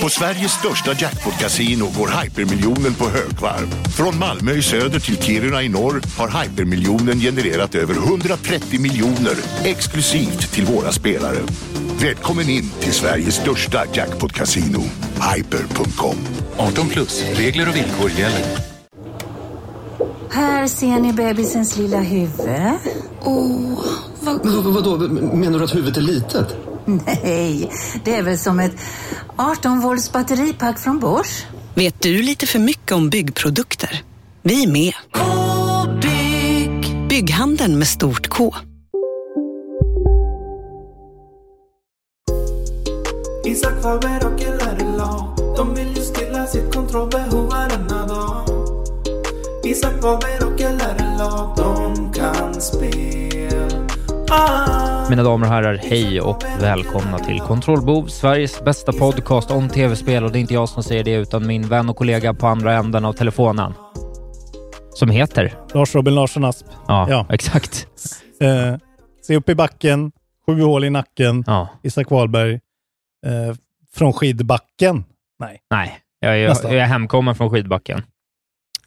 På Sveriges största jackpot-kasino går hypermiljonen på högvarv. Från Malmö i söder till Kiruna i norr har hypermiljonen genererat över 130 miljoner exklusivt till våra spelare. Välkommen in till Sveriges största jackpot-kasino, hyper.com. 18 plus, regler och villkor gäller. Här ser ni bebisens lilla huvud. Åh, vad, men, vadå, menar du att huvudet är litet? Nej, det är väl som ett 18 volts batteripack från Bosch. Vet du lite för mycket om byggprodukter? Vi är med. -bygg. Bygghandeln med stort K. Isak Faber och LRLA De vill ju stilla sitt kontrollbehov varenda dag Isak Faber och LRLA De kan spel ah. Mina damer och herrar, hej och välkomna till Kontrollbov, Sveriges bästa podcast om tv-spel och det är inte jag som säger det utan min vän och kollega på andra änden av telefonen. Som heter? Lars Robin Larsson Asp. Ja, ja. exakt. Eh, se upp i backen, sju hål i nacken, ja. Isak Wahlberg. Eh, från skidbacken? Nej. Nej, jag, jag, jag är hemkommen från skidbacken.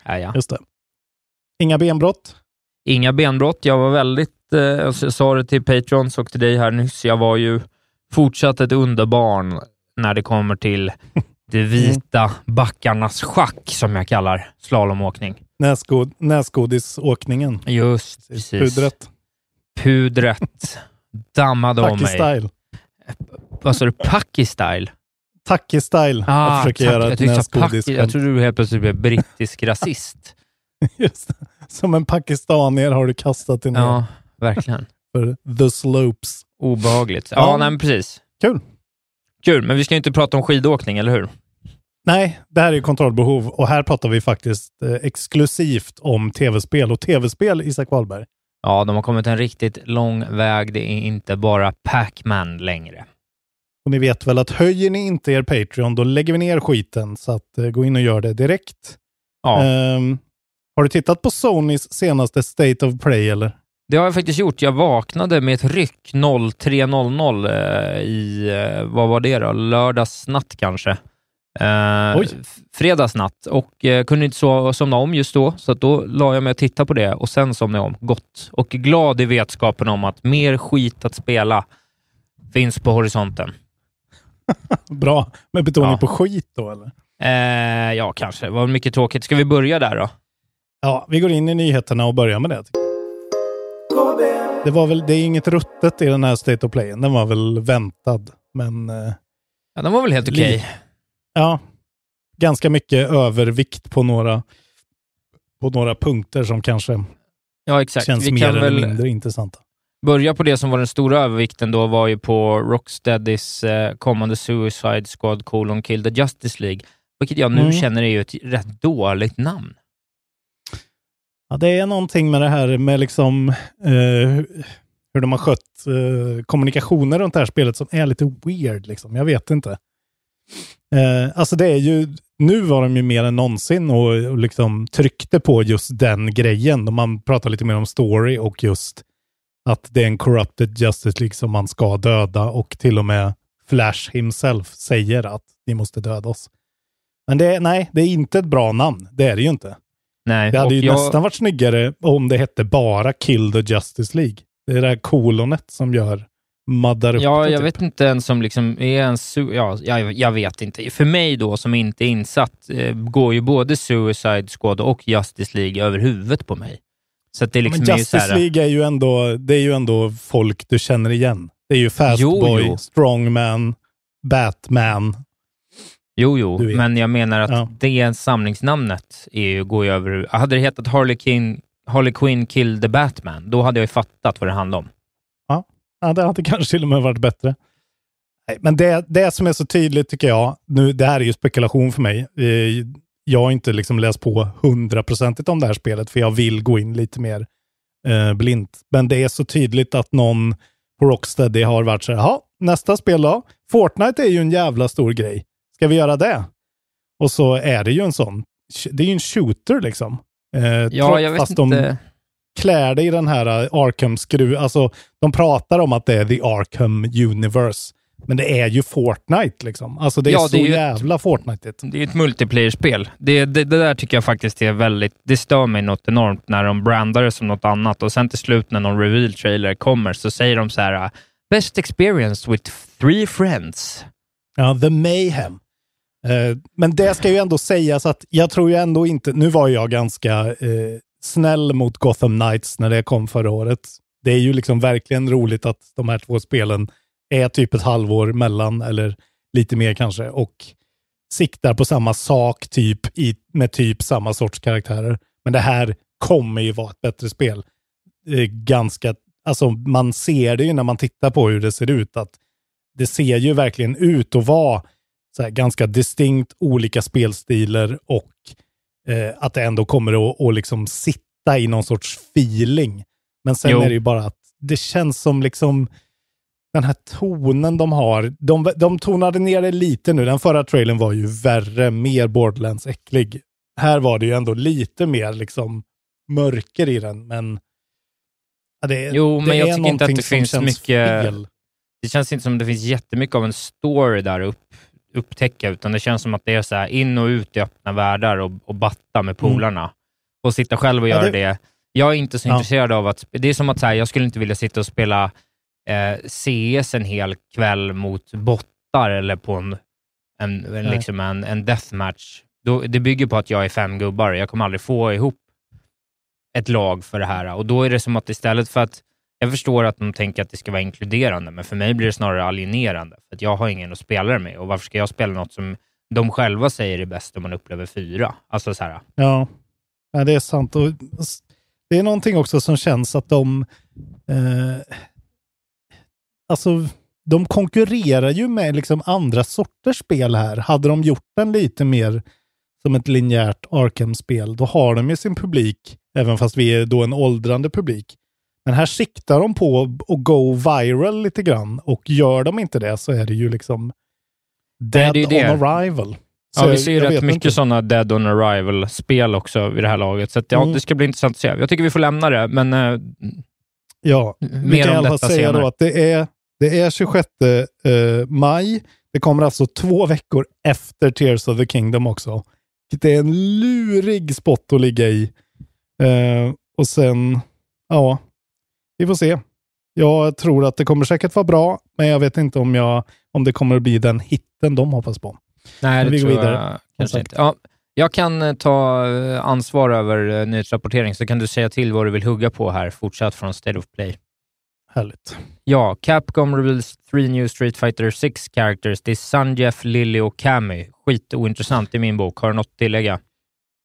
Ja, ja. Just det. Inga benbrott? Inga benbrott. Jag var väldigt, eh, jag sa det till Patrons och till dig här nyss, jag var ju fortsatt ett underbarn när det kommer till det vita backarnas schack, som jag kallar slalomåkning. Näsgod, näsgodisåkningen. Just precis. Pudret. Pudret dammade om mig. style. Vad sa du? Paki-style? Tacki-style. Ah, jag försöker göra ett näsgodis. Jag trodde du helt plötsligt blev brittisk rasist. Just det. Som en pakistanier har du kastat dig ner. Ja, verkligen. För the slopes. Obehagligt. Ja, ja nej, men precis. Kul. Kul, men vi ska inte prata om skidåkning, eller hur? Nej, det här är kontrollbehov och här pratar vi faktiskt eh, exklusivt om tv-spel och tv-spel, Isak Wahlberg. Ja, de har kommit en riktigt lång väg. Det är inte bara Pac-Man längre. Och ni vet väl att höjer ni inte er Patreon, då lägger vi ner skiten. Så att, uh, gå in och gör det direkt. Ja. Um, har du tittat på Sonys senaste State of Play eller? Det har jag faktiskt gjort. Jag vaknade med ett ryck 03.00 eh, i, eh, vad var det då? Lördagsnatt kanske. Eh, fredagsnatt och eh, kunde inte so somna om just då, så då la jag mig och tittade på det och sen somnade jag om. Gott. Och glad i vetskapen om att mer skit att spela finns på horisonten. Bra. Med betoning ja. på skit då, eller? Eh, ja, kanske. Det var mycket tråkigt. Ska vi börja där då? Ja, vi går in i nyheterna och börjar med det. Det, var väl, det är inget ruttet i den här State of Play. Den var väl väntad, men... Eh, ja, den var väl helt okej. Okay. Ja, ganska mycket övervikt på några, på några punkter som kanske ja, exakt. känns vi mer eller väl mindre intressanta. Börja på det som var den stora övervikten då var ju på Rocksteadys eh, kommande Suicide Squad colon Kill the Justice League, vilket jag nu mm. känner är ju ett rätt dåligt namn. Ja, det är någonting med det här med liksom eh, hur de har skött eh, kommunikationer runt det här spelet som är lite weird. Liksom. Jag vet inte. Eh, alltså det är ju, nu var de ju mer än någonsin och, och liksom tryckte på just den grejen. Man pratar lite mer om story och just att det är en corrupted justice League som man ska döda och till och med Flash himself säger att ni måste döda oss. Men det, nej, det är inte ett bra namn. Det är det ju inte. Nej, det hade ju jag... nästan varit snyggare om det hette bara Kill the Justice League. Det är det här kolonet som gör maddar upp Ja, det, jag typ. vet inte ens om liksom är en ja, jag, jag vet inte. För mig då, som inte är insatt, eh, går ju både Suicide Squad och Justice League över huvudet på mig. Så det är liksom Men Justice är här... League är ju, ändå, det är ju ändå folk du känner igen. Det är ju Fastboy, Strongman, Batman. Jo, jo, men jag menar att ja. det samlingsnamnet är ju, går ju över... Hade det hetat Harley Quinn, Harley Quinn Kill the Batman, då hade jag ju fattat vad det handlade om. Ja, ja det hade kanske till och med varit bättre. Nej, men det, det som är så tydligt tycker jag, nu, det här är ju spekulation för mig. Eh, jag har inte liksom läst på hundraprocentigt om det här spelet, för jag vill gå in lite mer eh, blint. Men det är så tydligt att någon på Rocksteady har varit så här, nästa spel då? Fortnite är ju en jävla stor grej. Ska vi göra det? Och så är det ju en sån. Det är ju en shooter liksom. Eh, ja, jag vet fast inte. de klär det i den här eh, Arkham-skruv. Alltså, de pratar om att det är the Arkham Universe. Men det är ju Fortnite liksom. Alltså det är Ja, så det är ju jävla Fortnite. Det är ett multiplayer-spel. Det, det, det där tycker jag faktiskt är väldigt... Det stör mig något enormt när de brandar det som något annat och sen till slut när någon reveal-trailer kommer så säger de så här “Best experience with three friends”. Ja, The Mayhem. Eh, men det ska ju ändå sägas att jag tror ju ändå inte, nu var jag ganska eh, snäll mot Gotham Knights när det kom förra året. Det är ju liksom verkligen roligt att de här två spelen är typ ett halvår mellan, eller lite mer kanske, och siktar på samma sak typ i, med typ samma sorts karaktärer. Men det här kommer ju vara ett bättre spel. Eh, ganska, alltså man ser det ju när man tittar på hur det ser ut, att det ser ju verkligen ut att vara här, ganska distinkt olika spelstilar och eh, att det ändå kommer att, att liksom sitta i någon sorts feeling. Men sen Jo. är det ju bara att det känns som liksom den här tonen de har. De, de tonade ner det lite nu. Den förra trailern var ju värre, mer Borderlands-äcklig. Här var det ju ändå lite mer liksom mörker i den, men ja, det, Jo, det men jag är tycker inte att det finns mycket... fel. Det känns inte som det finns jättemycket av en story där upp, upptäcka, utan det känns som att det är så här in och ut i öppna världar och, och batta med polarna. Och sitta själv och Mm. Ja, göra det- det. Jag är inte så Ja. intresserad av att... Det är som att så här, jag skulle inte vilja sitta och spela eh, CS en hel kväll mot bottar eller på en, en, en, liksom en, en deathmatch. Då, det bygger på att jag är fem gubbar. Jag kommer aldrig få ihop ett lag för det här. Och då är det som att istället för att jag förstår att de tänker att det ska vara inkluderande, men för mig blir det snarare alienerande. För att jag har ingen att spela det med och varför ska jag spela något som de själva säger är bäst om man upplever fyra? Alltså så här, Ja, ja det är sant. Och det är någonting också som känns att de... Eh, alltså, de konkurrerar ju med liksom andra sorters spel här. Hade de gjort den lite mer som ett linjärt Arkham-spel, då har de ju sin publik, även fast vi är då en åldrande publik. Men här siktar de på att go viral lite grann och gör de inte det så är det ju liksom dead det det. on arrival. Så Ja, vi ser ju rätt mycket sådana Dead on Arrival-spel också vid det här laget, så att, ja, Mm. det ska bli intressant att se. Jag tycker vi får lämna det, men eh, Ja, mer om detta säga senare. då att det är, det är 26 eh, maj. Det kommer alltså två veckor efter Tears of the Kingdom också. Det är en lurig spot att ligga i. Eh, och sen, ja, vi får se. Jag tror att det kommer säkert vara bra, men jag vet inte om, jag, om det kommer att bli den hitten de hoppas på. Nej, Men det vi går tror vidare, jag kanske inte. Ja, jag kan eh, ta eh, ansvar över eh, nyhetsrapportering, så kan du säga till vad du vill hugga på här, fortsatt från State of Play. Härligt. Ja, Capcom reveals three new Street Fighter 6 characters. Det är Sunjeff, Lily och Cammy. Skitointressant i min bok. Har du något att tillägga?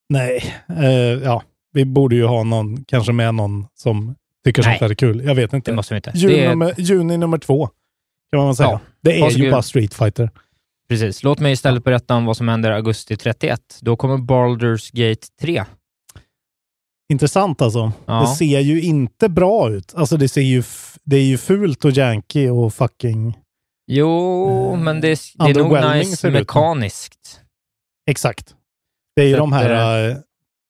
Nej, eh, ja, vi borde ju ha någon, kanske med någon som tycker Nej. sånt här är kul. Jag vet inte. Det måste vi inte. Juni, Det är- nummer, juni nummer två, kan man väl säga. Ja. Det är Varsågod. ju bara Street Fighter. Precis. Låt mig istället berätta om vad som händer augusti 31. Då kommer Baldur's Gate 3. Intressant alltså. Ja. Det ser ju inte bra ut. Alltså det ser ju, det är ju fult och janky och fucking... Jo, men det är, det är nog nice mekaniskt. Exakt. Det är ju Så de här... eh,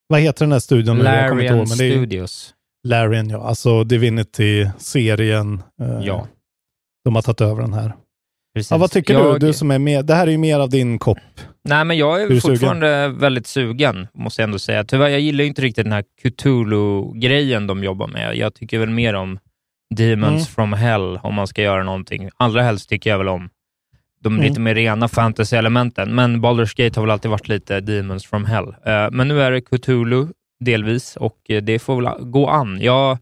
vad heter den här studion? Larian ihåg, men det är ju Studios. Larian, ja. Alltså Divinity-serien. eh, Ja, De har tagit över den här. precis. Ja, vad tycker jag, du? Du som är med. Det här är ju mer av din kopp. Nej, men jag är, är fortfarande väldigt sugen, måste jag ändå säga. Tyvärr, jag gillar inte riktigt den här Cthulhu-grejen de jobbar med. Jag tycker väl mer om Demons Mm. from Hell, om man ska göra någonting. Allra helst tycker jag väl om de Mm. lite mer rena fantasy-elementen, men Baldur's Gate har väl alltid varit lite Demons from Hell. Eh, men nu är det Cthulhu, delvis, och eh, det får väl gå an. Jag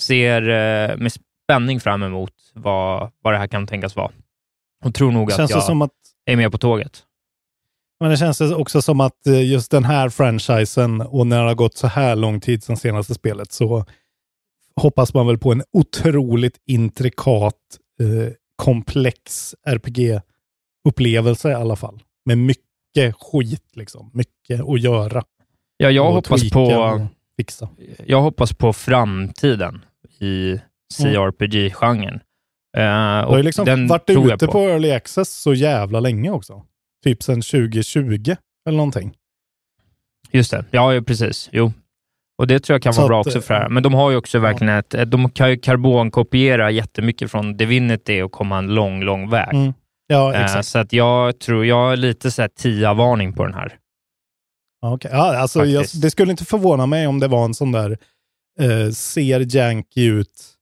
ser eh, med spänning fram emot vad, vad det här kan tänkas vara. Och tror nog att jag att är med på tåget. Men det känns också som att eh, just den här franchisen och när det har gått så här lång tid sedan senaste spelet så hoppas man väl på en otroligt intrikat eh, komplex RPG-upplevelse i alla fall. Med mycket skit, liksom. Mycket att göra. Ja, jag hoppas på... Fixa. Jag hoppas på framtiden i CRPG-genren. Uh, Du har liksom varit tror jag ute på. Early Access så jävla länge också. Typ sedan 2020 eller någonting. Just det. Ja, precis. Jo. Och det tror jag kan Så vara bra att, också för det här. eh, Men de har ju också verkligen ett... De kan ju karbonkopiera jättemycket från Divinity och komma en lång, lång väg. Mm. Ja, Eh, exakt. så att jag tror, jag har lite så här tia-varning på den här. Okej. ja, alltså, jag, det skulle inte förvåna mig om det var en sån där eh, ser janky ut,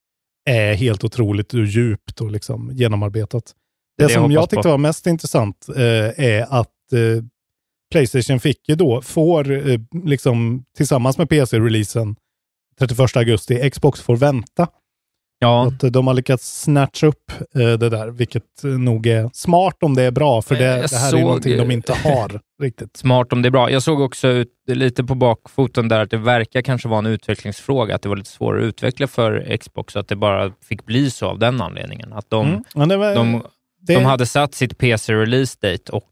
är helt otroligt och djupt och liksom genomarbetat. Det, Det jag som jag hoppas tyckte var mest intressant eh, är att eh, Playstation fick ju då, får eh, liksom tillsammans med PC-releasen 31 augusti, Xbox får vänta. Ja, Att eh, de har lyckats snatcha upp eh, det där, vilket eh, nog är smart om det är bra, för det, det här är såg- någonting de inte har riktigt. smart om det är bra. Jag såg också ut, lite på bakfoten där att det verkar kanske vara en utvecklingsfråga, att det var lite svårare att utveckla för Xbox, att det bara fick bli så av den anledningen. Att de, Mm. Det var, de, det, de hade satt sitt PC-release date och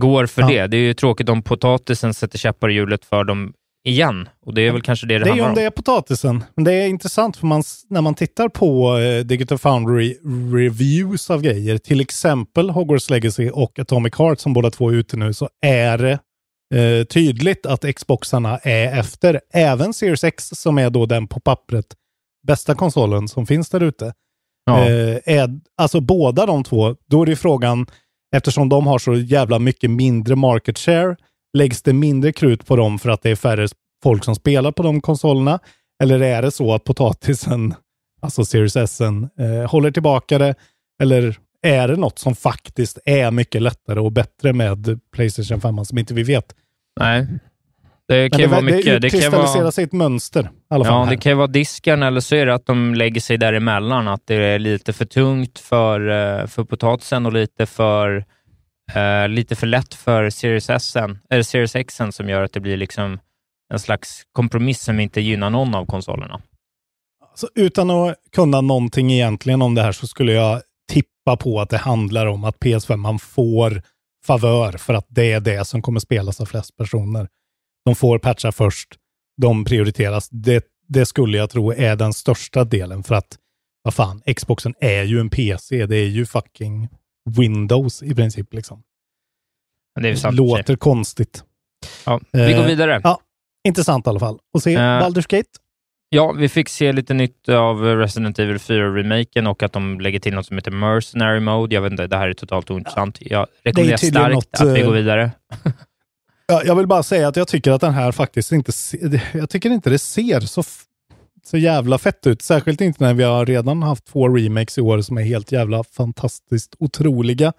går för Ja. det. Det är ju tråkigt om potatisen sätter käppar i hjulet för dem igen. Och det är väl kanske det det, Det är handlar om om. det är potatisen. Men det är intressant för man, när man tittar på eh, Digital Foundry reviews av grejer, till exempel Hogwarts Legacy och Atomic Heart som båda två är ute nu, så är det eh, tydligt att Xboxarna är efter. Även Series X som är då den på pappret bästa konsolen som finns där ute. Ja. Eh, är, alltså båda de två, då är det frågan, eftersom de har så jävla mycket mindre market share, läggs det mindre krut på dem för att det är färre folk som spelar på de konsolerna? Eller är det så att potatisen, alltså Series S, eh, håller tillbaka det? Eller är det något som faktiskt är mycket lättare och bättre med Playstation 5 som inte vi vet? Nej. Det kan det, vara det, mycket. Det kan ju utkristalliserar vara, sig ett mönster. I alla fall ja, här. det kan ju vara disken eller så är det att de lägger sig däremellan. Att det är lite för tungt för, eh, för potatisen och lite för, eh, lite för lätt för Series, S, eller Series X som gör att det blir liksom en slags kompromiss som inte gynnar någon av konsolerna. Alltså, utan att kunna någonting egentligen om det här så skulle jag tippa på att det handlar om att PS5 man får favör för att det är det som kommer spelas av flest personer. De får patcha först, de prioriteras. Det, det skulle jag tro är den största delen för att vad fan, Xboxen är ju en PC. Det är ju fucking Windows i princip liksom. Det sant. Låter konstigt. Ja, vi går Eh, vidare. Ja, intressant i alla fall. Och se Eh, Baldur's Gate. Ja, vi fick se lite nytt av Resident Evil 4-remaken och att de lägger till något som heter Mercenary Mode. Jag vet inte, det här är totalt ointressant. Jag rekommenderar starkt något, att vi eh, går vidare. Ja, jag vill bara säga att jag tycker att den här faktiskt inte, jag tycker inte det ser så, så jävla fett ut. Särskilt inte när vi har redan haft två remakes i år som är helt jävla fantastiskt otroliga.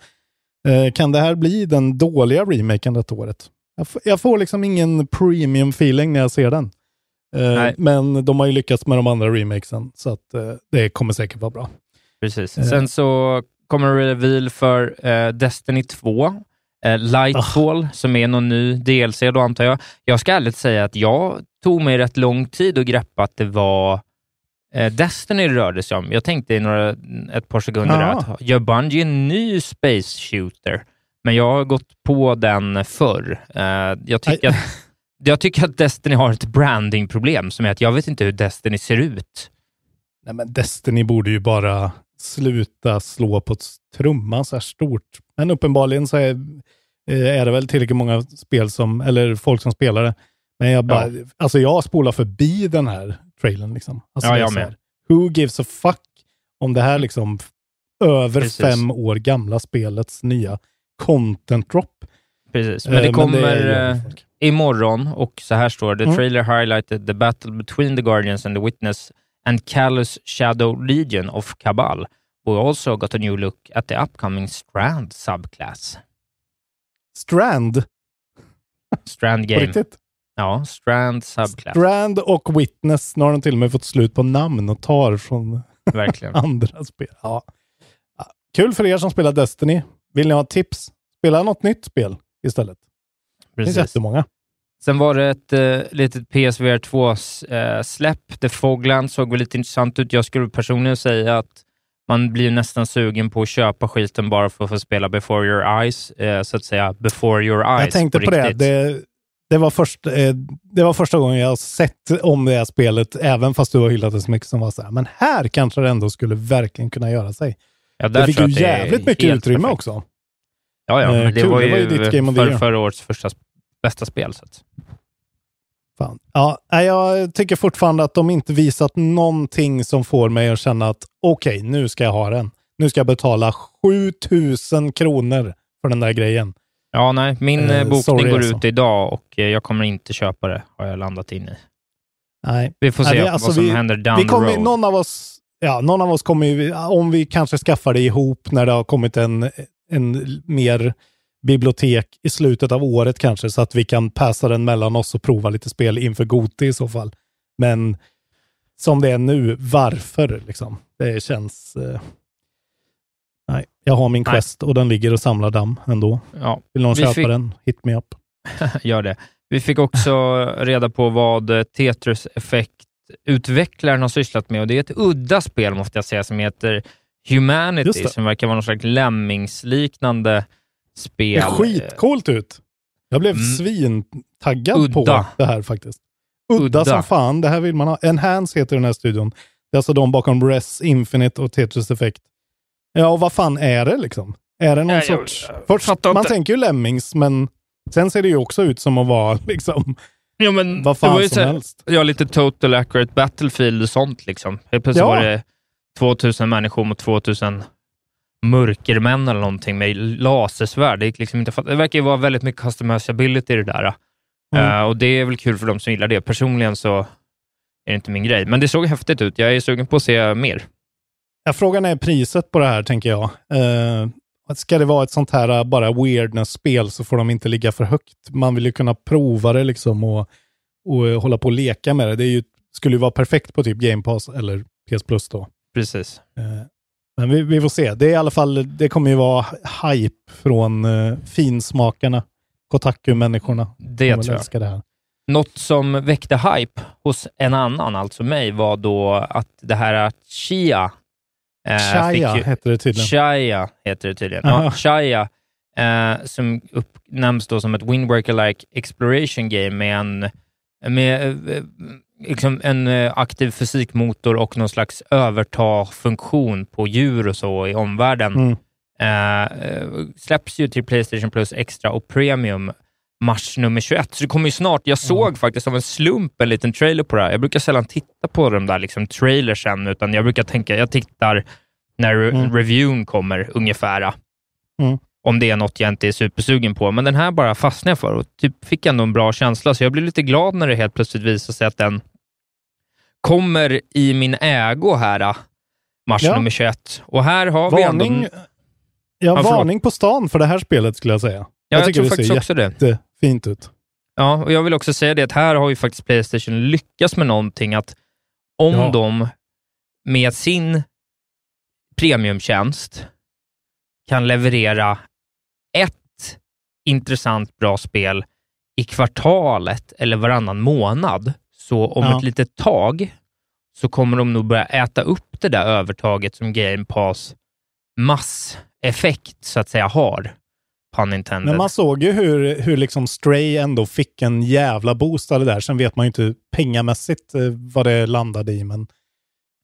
Eh, kan det här bli den dåliga remaken detta året? Jag, jag får liksom ingen premium feeling när jag ser den. Eh, men de har ju lyckats med de andra remakesen, så att eh, det kommer säkert vara bra. Precis. Eh. Sen så kommer en reveal för eh, Destiny 2. Eh, Lightfall, som är någon ny DLC då antar jag. Jag ska ärligt säga att jag tog mig rätt lång tid att greppa att det var eh, Destiny det rörde sig om. Jag tänkte i några, ett par sekunder där Ja. att gör Bungie en ny space shooter? Men jag har gått på den förr. Eh, jag, tycker Aj. att, jag tycker att Destiny har ett brandingproblem som är att jag vet inte hur Destiny ser ut. Nej, men Destiny borde ju bara sluta slå på ett trumma så här stort. Men uppenbarligen så är, eh, är det väl tillräckligt många spel som, eller folk som spelar det. Men jag bara, alltså jag spolar förbi den här trailern liksom. Alltså Ja, är jag här, med. Who gives a fuck om det här liksom över Precis. fem år gamla spelets nya content drop. Precis, men Eh, det men kommer det gör eh, imorgon och så här står det. The Mm. trailer highlighted the battle between the Guardians and the Witness and Callus Shadow Legion of Cabal. We also got a new look at the upcoming Strand subclass. Strand, Strand på game. riktigt. Ja, Strand subclass. Strand och Witness, nu har de till och med fått slut på namn och tar från Verkligen. andra spel. Ja. Kul för er som spelar Destiny. Vill ni ha tips? Spela något nytt spel istället. Det finns Precis. jättemånga. Sen var det ett eh, litet PSVR 2-släpp. The Fogland såg väl lite intressant ut. Jag skulle personligen säga att man blir nästan sugen på att köpa skiten bara för att få spela before your eyes, eh, så att säga. Before your eyes. Jag tänkte på, på det. det. Det var, först, eh, det var första gången jag sett om det här spelet, även fast du har hyllat det så mycket, som var så här, men här kanske det ändå skulle verkligen kunna göra sig. Ja, det fick ju jävligt mycket utrymme perfekt. också. Ja, ja, men det, var, ju det var ju ditt Game för, förra årets första, bästa spel. Så att. Fan. Ja, jag tycker fortfarande att de inte visat någonting som får mig att känna att okej, okay, nu ska jag ha den. Nu ska jag betala 7000 kronor för den där grejen. Ja, nej, min eh, bokning sorry, går alltså. ut idag och eh, jag kommer inte köpa det, har jag landat in i. Nej. Vi får se nej, alltså, vad som vi, händer down vi kommer, the road. Någon av oss, ja, någon av oss kommer ju, om vi kanske skaffar det ihop när det har kommit en, en mer bibliotek i slutet av året kanske, så att vi kan passa den mellan oss och prova lite spel inför Goti i så fall. Men som det är nu, varför liksom? Det känns... Eh... Nej, jag har min Quest och den ligger och samlar damm ändå. Ja, Vill någon köpa fick... den? Hit me up. Gör det. Vi fick också reda på vad Tetris Effect-utvecklaren har sysslat med och det är ett udda spel måste jag säga som heter Humanity, som verkar vara någon slags Lemmings-liknande spel. Det ser skitcoolt ut. Jag blev mm. svintaggad Udda. på det här faktiskt. Udda, Udda, som fan. Det här vill man ha. Enhance heter den här studion. Det är alltså de bakom Res Infinite och Tetris Effect. Ja, och vad fan är det liksom? Är det någon ja, sorts... Jag, jag, Först, man tänker ju Lemmings, men sen ser det ju också ut som att vara liksom... Ja, men vad fan det var ju som så, helst. Ja, lite total accurate battlefield och sånt liksom. Helt plötsligt ja. var det 2000 människor mot 2000 mörkermän eller någonting med lasersvärd. Det, liksom inte, det verkar ju vara väldigt mycket customizability i det där. Mm. Uh, och det är väl kul för de som gillar det. Personligen så är det inte min grej, men det såg häftigt ut. Jag är sugen på att se mer. Ja, frågan är priset på det här, tänker jag. Uh, ska det vara ett sånt här uh, bara weirdness-spel så får de inte ligga för högt. Man vill ju kunna prova det liksom och, och uh, hålla på och leka med det. Det ju, skulle ju vara perfekt på typ Game Pass eller PS Plus då. Precis. Men vi, vi, får se. Det är i alla fall, det kommer ju vara hype från uh, finsmakarna. Kotaku-människorna. Det tror jag. Det här. Något som väckte hype hos en annan, alltså mig, var då att det här Chia... Eh, Chaya ju, heter det tydligen. Chaya heter det tydligen. Ja, Chaya, eh, som uppnämns då som ett Windbreaker-like exploration game med en med eh, liksom en eh, aktiv fysikmotor och någon slags överta-funktion på djur och så i omvärlden. Mm. Eh, släpps ju till Playstation Plus Extra och Premium mars nummer 21, så det kommer ju snart. Jag såg mm. faktiskt av en slump en liten trailer på det här. Jag brukar sällan titta på de där liksom, trailersen, utan jag brukar tänka, jag tittar när mm. reviewn kommer ungefär. Mm. Om det är något jag inte är supersugen på, men den här bara fastnade jag för och typ fick ändå en bra känsla, så jag blev lite glad när det helt plötsligt visade sig att den kommer i min ägo här, äh, mars ja. nummer 21. Och här har varning, vi ändå... Ja, ja varning på stan för det här spelet skulle jag säga. Ja, jag, jag tror faktiskt också det. Det fint ut. Ja, och jag vill också säga det att här har ju faktiskt Playstation lyckats med någonting att om ja. de med sin premiumtjänst kan leverera ett intressant bra spel i kvartalet eller varannan månad, så om ja. ett litet tag så kommer de nog börja äta upp det där övertaget som Game Pass masseffekt så att säga har. Pun intended. Men man såg ju hur, hur liksom Stray ändå fick en jävla boost av det där. Sen vet man ju inte pengamässigt eh, vad det landade i, men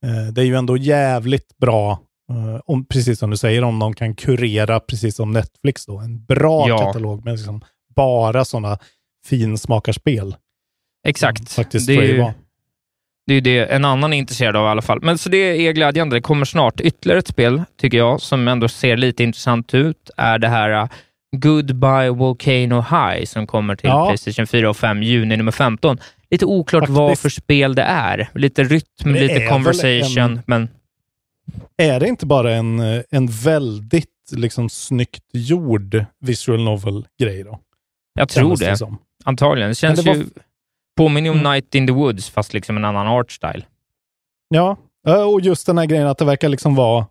eh, det är ju ändå jävligt bra, eh, om, precis som du säger, om de kan kurera, precis som Netflix då, en bra ja. katalog med liksom bara sådana finsmakarspel. Exakt. Faktiskt det är ju, det är det en annan är intresserad av i alla fall. Men så det är glädjande. Det kommer snart ytterligare ett spel, tycker jag, som ändå ser lite intressant ut, är det här uh, Goodbye Volcano High som kommer till ja. Playstation 4 och 5 juni nummer 15. Lite oklart Faktiskt. vad för spel det är. Lite rytm, lite conversation, en, men... Är det inte bara en, en väldigt liksom snyggt gjord visual novel-grej då? Jag tror det. det Antagligen. Det känns det var... Påminner om mm. Night in the Woods, fast liksom en annan art style. Ja, och just den här grejen att det verkar liksom vara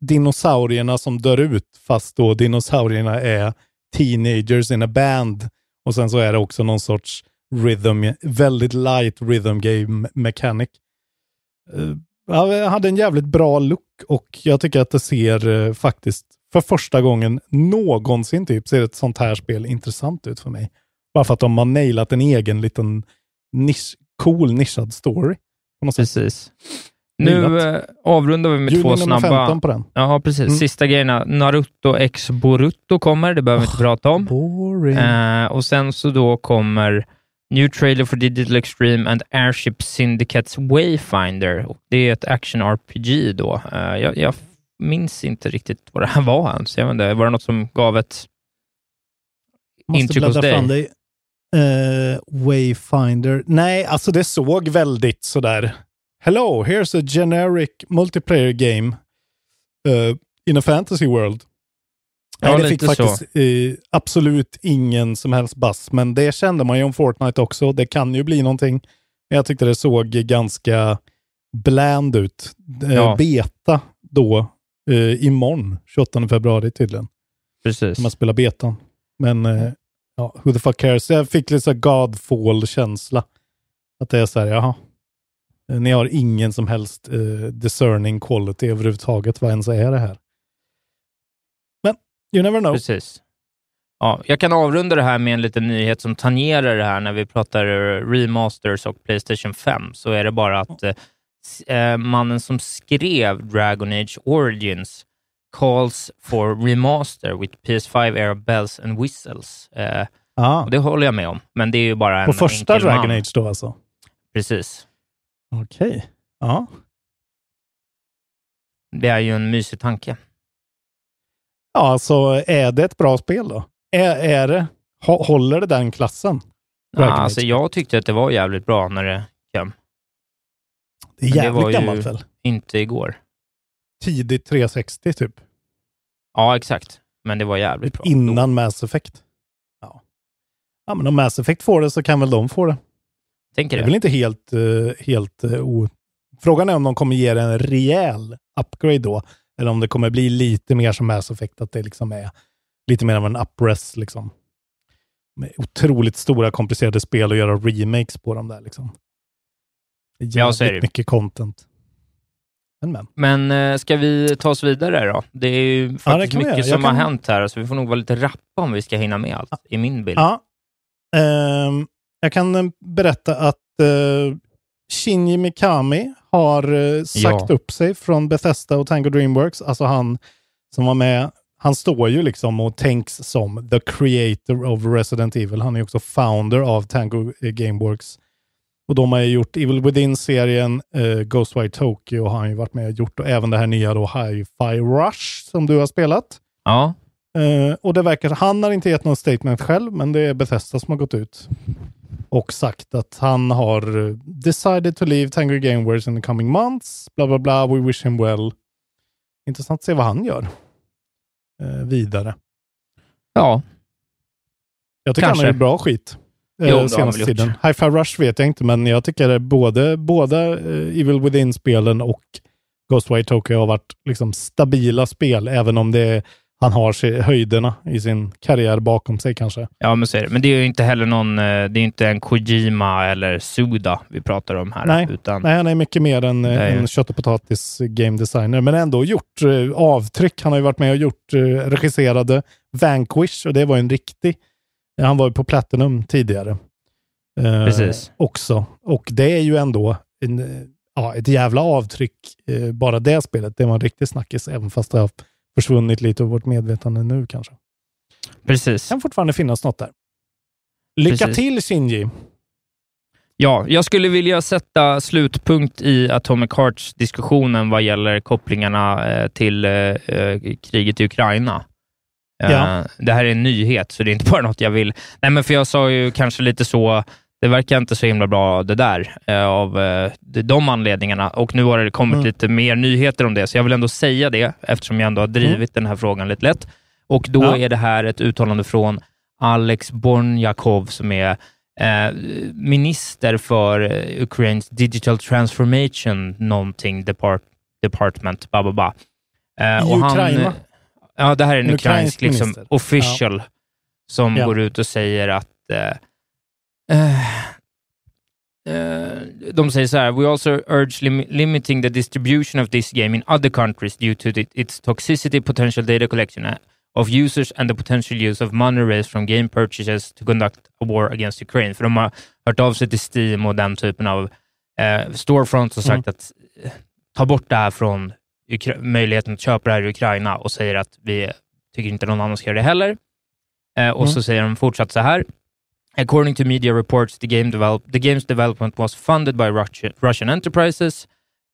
dinosaurierna som dör ut, fast då dinosaurierna är teenagers in a band. Och sen så är det också någon sorts rhythm, väldigt light rhythm game mechanic. Uh, hade en jävligt bra look och jag tycker att det ser eh, faktiskt för första gången någonsin typ ser ett sånt här spel intressant ut för mig. Bara för att de har nailat en egen liten nisch, cool nischad story. På något. Precis. Nu eh, avrundar vi med Juli två snabba... 15 på den. Ja, precis. Mm. Sista grejerna. Naruto X Boruto kommer, det behöver vi inte prata om. Boring. Eh, och sen så då kommer New Trailer for Digital Extreme and Airship Syndicates Wayfinder. Och det är ett action-RPG då. Eh, jag, jag minns inte riktigt vad det här var ens. Jag vet inte, var det något som gav ett Måste intryck hos dig? dig. Eh, Wayfinder. Nej, alltså det såg väldigt sådär. Hello, here's a generic multiplayer game eh, in a fantasy world. Ja, Nej, det fick faktiskt eh, absolut ingen som helst bass, men det kände man ju om Fortnite också. Det kan ju bli någonting. Men jag tyckte det såg ganska bland ut. Eh, Ja. Beta då eh, imorgon, 28 februari tydligen. Precis. När man spelar betan. Men ja, who the fuck cares? Jag fick lite så här Godfall-känsla. Att det är så här, jaha. Eh, Ni har ingen som helst eh, discerning quality överhuvudtaget. Vad ens är det här? Men you never know. Precis. Ja, jag kan avrunda det här med en liten nyhet som tangerar det här när vi pratar eh, remasters och Playstation 5. Så är det bara att eh, mannen som skrev Dragon Age Origins calls for remaster with PS5 era bells and whistles. Eh, och det håller jag med om, men det är ju bara en På första enkel Dragon man. Age då alltså? Precis. Okej. Ja. Det är ju en mysig tanke. Ja, alltså är det ett bra spel då? Är, är det, hå- håller det den klassen? Ja, alltså, jag tyckte att det var jävligt bra när det kom. det är jävligt var ju gammalt väl? Inte igår. Tidigt 360 typ. Ja, exakt. Men det var jävligt bra. Innan Mass Effect. Ja. ja, men om Mass Effect får det så kan väl de få det. Tänker Det är det. väl inte helt, eh, helt eh, o... Frågan är om de kommer ge det en rejäl upgrade då. Eller om det kommer bli lite mer som Mass Effect, att det liksom är lite mer av en upres liksom. Med otroligt stora komplicerade spel och göra remakes på dem där liksom. Ja, jävligt det. mycket content. Men, men. Men eh, ska vi ta oss vidare då? Det är ju faktiskt vi mycket som har kan- hänt här, så vi får nog vara lite rappa om vi ska hinna med allt, i min bild. Ja. Ehm, jag kan eh, berätta att uh, Shinji Mikami har eh, sagt Ja. upp sig från Bethesda och Tango Dreamworks. Alltså han som var med, han står ju liksom och tänks som the creator of Resident Evil. Han är också founder av Tango Gameworks. Och de har ju gjort Evil Within-serien, uh, Ghostwire Tokyo har han ju varit med och gjort och även det här nya då Hi-Fi Rush som du har spelat. Ja, Eh, och det verkar, han har inte gett någon statement själv, men det är Bethesda som har gått ut och sagt att han har eh, decided to leave Tango Gameworks in the coming months, bla bla bla, we wish him well. Intressant att se vad han gör eh, vidare. ja. Jag tycker Kanske. han är bra skit Jo, eh, han senaste tiden. Hi-Fi Rush vet jag inte, men jag tycker både, båda eh, Evil Within-spelen och Ghostwire Tokyo har varit liksom stabila spel, även om det han har höjderna i sin karriär bakom sig kanske. ja men så är det. Men det är ju inte heller någon, eh, det är inte en Kojima eller Suda vi pratar om här. Nej, utan, Nej, han är mycket mer eh, ju- en kött och potatis game designer, men ändå gjort avtryck. Han har ju varit med och gjort, regisserade Vanquish och det var en riktig, han var ju på Platinum tidigare. Eh, Precis. Också. Och det är ju ändå en, eh, ja, ett jävla avtryck, eh, bara det spelet. Det var en riktig snackis, även fast det har försvunnit lite ur vårt medvetande nu kanske. Precis. kan fortfarande finnas något där. Lycka Precis. till Shinji! Ja, jag skulle vilja sätta slutpunkt i Atomic Hearts-diskussionen vad gäller kopplingarna eh, till eh, eh, kriget i Ukraina. Eh, Ja. Det här är en nyhet, så det är inte bara något jag vill... Nej, men för jag sa ju kanske lite så, det verkar inte så himla bra det där, eh, av eh, de- anledningarna. Och nu har det kommit Mm. lite mer nyheter om det, så jag vill ändå säga det, eftersom jag ändå har drivit den här frågan lite lätt. Och då Ja. är det här ett uttalande från Alex Bornjakov, som är eh, minister för Ukraines Digital Transformation någonting depart, Department, ba, ba, ba. Eh, I Ukraina? Ja, det här är en, En ukrainsk liksom, minister. official som Ja. går ut och säger att eh, eh, eh, de säger så här, we also urge lim limiting the distribution of this game in other countries due to the, its toxicity, potential data collection uh, of users and the potential use of money raised from game purchases to conduct a war against Ukraine. För de har hört av sig till Steam och den typen av eh, storefronts och sagt Mm. att eh, ta bort det här från Ukra möjligheten att köpa det här i Ukraina och säger att vi tycker inte någon annan ska göra det heller. Eh, och Mm. så säger de fortsatt så här. According to media reports, the, game develop the game's development was funded by Russian, Russian enterprises.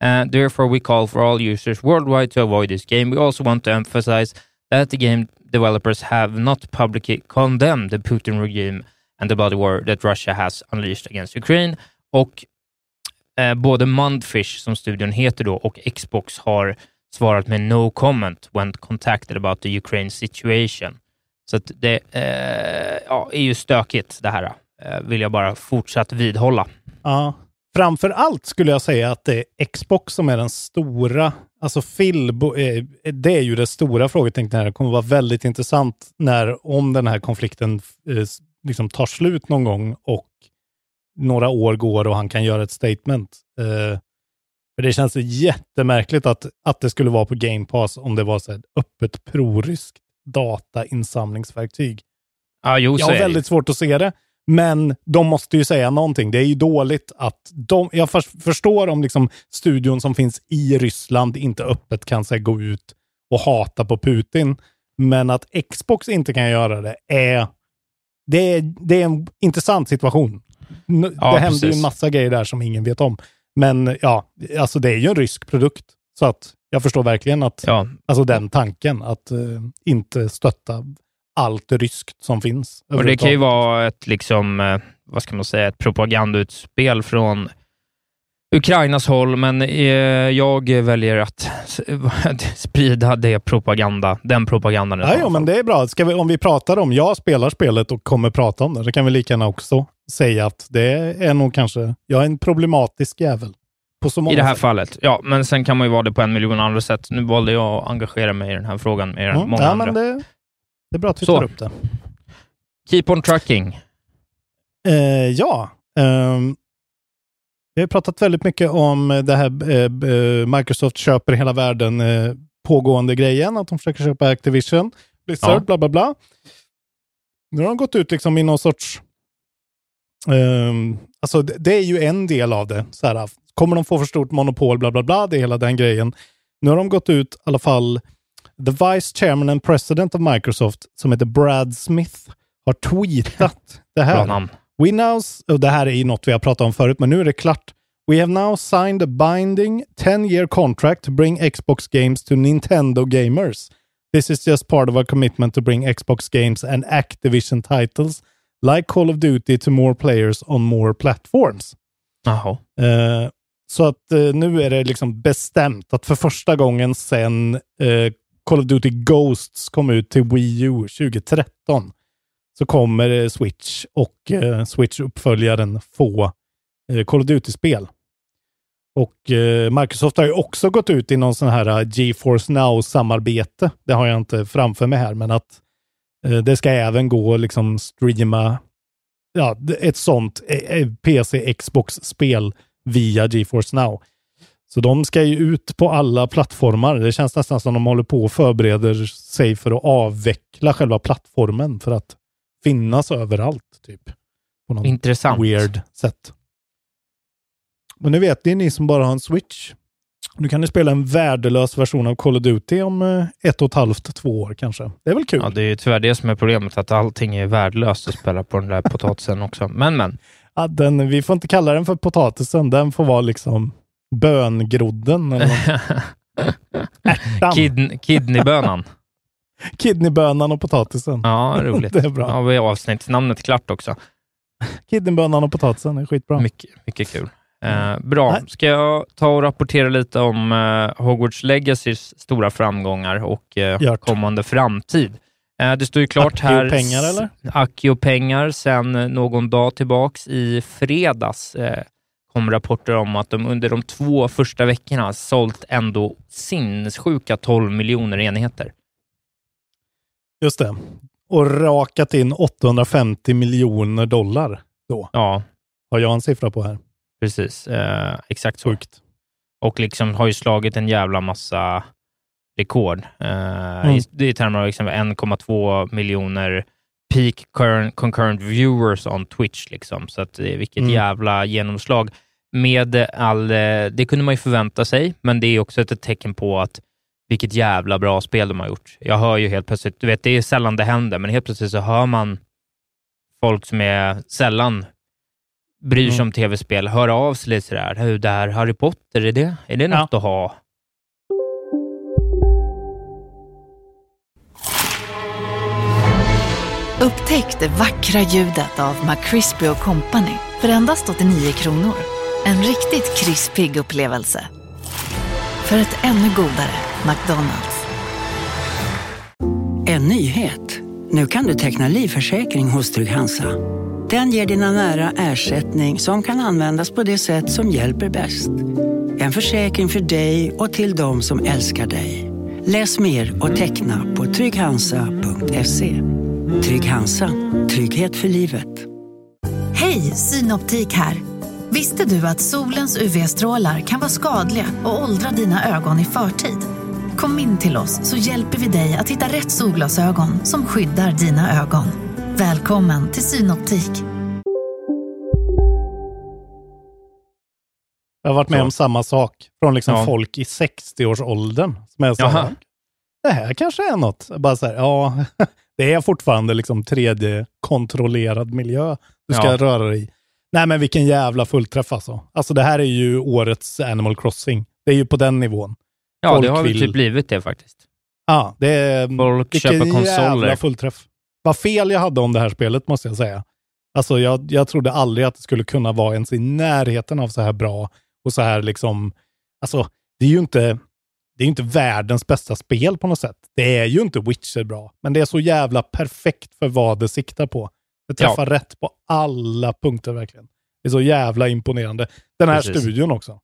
Uh, therefore, we call for all users worldwide to avoid this game. We also want to emphasize that the game developers have not publicly condemned the Putin regime and the bloody war that Russia has unleashed against Ukraine. Och eh, både Mundfish, som studion heter då, och Xbox har svarat med no comment when contacted about the Ukraine situation. Så att det eh, ja, är ju stökigt det här, eh, vill jag bara fortsatt vidhålla. Ja. Framför allt skulle jag säga att det är Xbox som är den stora, alltså Phil, eh, det är ju det stora frågetecknet här. Det kommer vara väldigt intressant när, om den här konflikten eh, liksom tar slut någon gång och några år går och han kan göra ett statement. Eh, för det känns jättemärkligt att, att det skulle vara på Game Pass om det var så här öppet proryskt datainsamlingsverktyg. Ja, jo, Jag har väldigt svårt att se det. Men de måste ju säga någonting. Det är ju dåligt att de... Jag för, förstår om liksom studion som finns i Ryssland inte öppet kan här, gå ut och hata på Putin. Men att Xbox inte kan göra det är... Det är, det är en intressant situation. N- Ja, det händer ju precis. en massa grejer där som ingen vet om. Men ja, alltså det är ju en rysk produkt. Så att jag förstår verkligen att, Ja, alltså den tanken, att eh, inte stötta allt ryskt som finns. och det kan ju vara ett, liksom, eh, vad ska man säga, ett propagandautspel från Ukrainas håll, men eh, jag väljer att sprida det propaganda, den propagandan. Ja, fall. men det är bra. Ska vi, om vi pratar om, jag spelar spelet och kommer prata om det, så kan vi lika gärna också säga att det är nog kanske, jag är en problematisk jävel. På så många I det här sätt. fallet, ja, men sen kan man ju vara det på en miljon andra sätt. Nu valde jag att engagera mig i den här frågan mer än Mm, många ja, andra. men det, det är bra att vi Så. tar upp det. Keep on trucking. Eh, ja, ehm, vi har pratat väldigt mycket om det här eh, eh, Microsoft köper hela världen eh, pågående grejen, att de försöker köpa Activision, Blizzard, Ja. bla bla bla. Nu har de gått ut liksom i någon sorts... ehm, alltså det, det är ju en del av det. Så här, kommer de få för stort monopol, bla bla bla, det är hela den grejen. Nu har de gått ut i alla fall, the vice chairman and president of Microsoft, som heter Brad Smith, har tweetat det här. We now, och det här är ju något vi har pratat om förut, men nu är det klart. We have now signed a binding 10-year contract to bring Xbox games to Nintendo gamers. This is just part of our commitment to bring Xbox games and Activision titles like Call of Duty to more players on more platforms. Jaha. Eh, så att eh, nu är det liksom bestämt att för första gången sedan eh, Call of Duty Ghosts kom ut till Wii U 2013 så kommer eh, Switch och eh, Switch-uppföljaren få eh, Call of Duty-spel. Och Microsoft har ju också gått ut i någon sån här GeForce Now-samarbete. Det har jag inte framför mig här, men att det ska även gå att liksom streama ja, ett sånt eh, eh, PC Xbox-spel via GeForce Now. Så de ska ju ut på alla plattformar. Det känns nästan som de håller på och förbereder sig för att avveckla själva plattformen för att finnas överallt. typ. På något Intressant. weird sätt. Men nu vet ni, ni som bara har en Switch. Nu kan ni spela en värdelös version av Call of Duty om eh, ett och ett halvt, två år kanske. Det är väl kul? Ja, det är ju tyvärr det som är problemet, att allting är värdelöst att spela på den där potatisen också. Men, men. Ja, den, vi får inte kalla den för potatisen. Den får vara liksom böngrodden. Eller. Ärtan. Kid, kidneybönan. Kidneybönan och potatisen. Ja, roligt. Det är bra. Ja, vi har avsnittsnamnet klart också. Kidneybönan och potatisen är skitbra. Mycket, mycket kul. Eh, bra. Nej. Ska jag ta och rapportera lite om eh, Hogwarts Legacys stora framgångar och eh, kommande framtid? Eh, det står ju klart Accio här... pengar, eller? Accio-pengar sen eh, någon dag tillbaks. I fredags eh, kom rapporter om att de under de två första veckorna sålt ändå sinnessjuka 12 miljoner enheter. Just det. Och rakat in 850 miljoner dollar då. Ja, Har jag en siffra på här. Precis, eh, exakt så. Sjukt. Och liksom har ju slagit en jävla massa rekord. Eh, Mm. i, I termer av liksom 1,2 miljoner peak current, concurrent viewers on Twitch. Liksom. Så att, det är vilket Mm. jävla genomslag. Med all, eh, det kunde man ju förvänta sig, men det är också ett tecken på att vilket jävla bra spel de har gjort. Jag hör ju helt plötsligt, du vet, det är sällan det händer, men helt plötsligt så hör man folk som är sällan bryr sig Mm. om tv-spel höra av sig lite sådär. Hur det här Harry Potter, är det, är det något att ha? Upptäck det vackra ljudet av McCrispy Company för endast 89 kronor. En riktigt krispig upplevelse. För ett ännu godare McDonalds. En nyhet. Nu kan du teckna livförsäkring hos Trygg-Hansa. Den ger dina nära ersättning som kan användas på det sätt som hjälper bäst. En försäkring för dig och till de som älskar dig. Läs mer och teckna på trygghansa.se. Trygg Hansa. Trygghet för livet. Hej, Synoptik här. Visste du att solens UV-strålar kan vara skadliga och åldra dina ögon i förtid? Kom in till oss så hjälper vi dig att hitta rätt solglasögon som skyddar dina ögon. Välkommen till Synoptik. Jag har varit med Så. om samma sak från liksom Ja. folk i 60-årsåldern. Som är så här, Jaha. det här kanske är något. Bara så här, ja, det är fortfarande liksom tredje kontrollerad miljö du ska Ja. röra dig i. Nej men vilken jävla fullträff alltså. Alltså det här är ju årets Animal Crossing. Det är ju på den nivån. Ja, Folk det har väl vill- typ blivit det faktiskt. Ja, det är... Folk vilken köper jävla konsoler. fullträff. Vad fel jag hade om det här spelet måste jag säga. Alltså jag, jag trodde aldrig att det skulle kunna vara ens i närheten av så här bra och så här liksom... Alltså, det är ju inte, det är inte världens bästa spel på något sätt. Det är ju inte Witcher bra, men det är så jävla perfekt för vad det siktar på. Det träffar rätt på alla punkter verkligen. Det är så jävla imponerande. Den här Precis. studion också.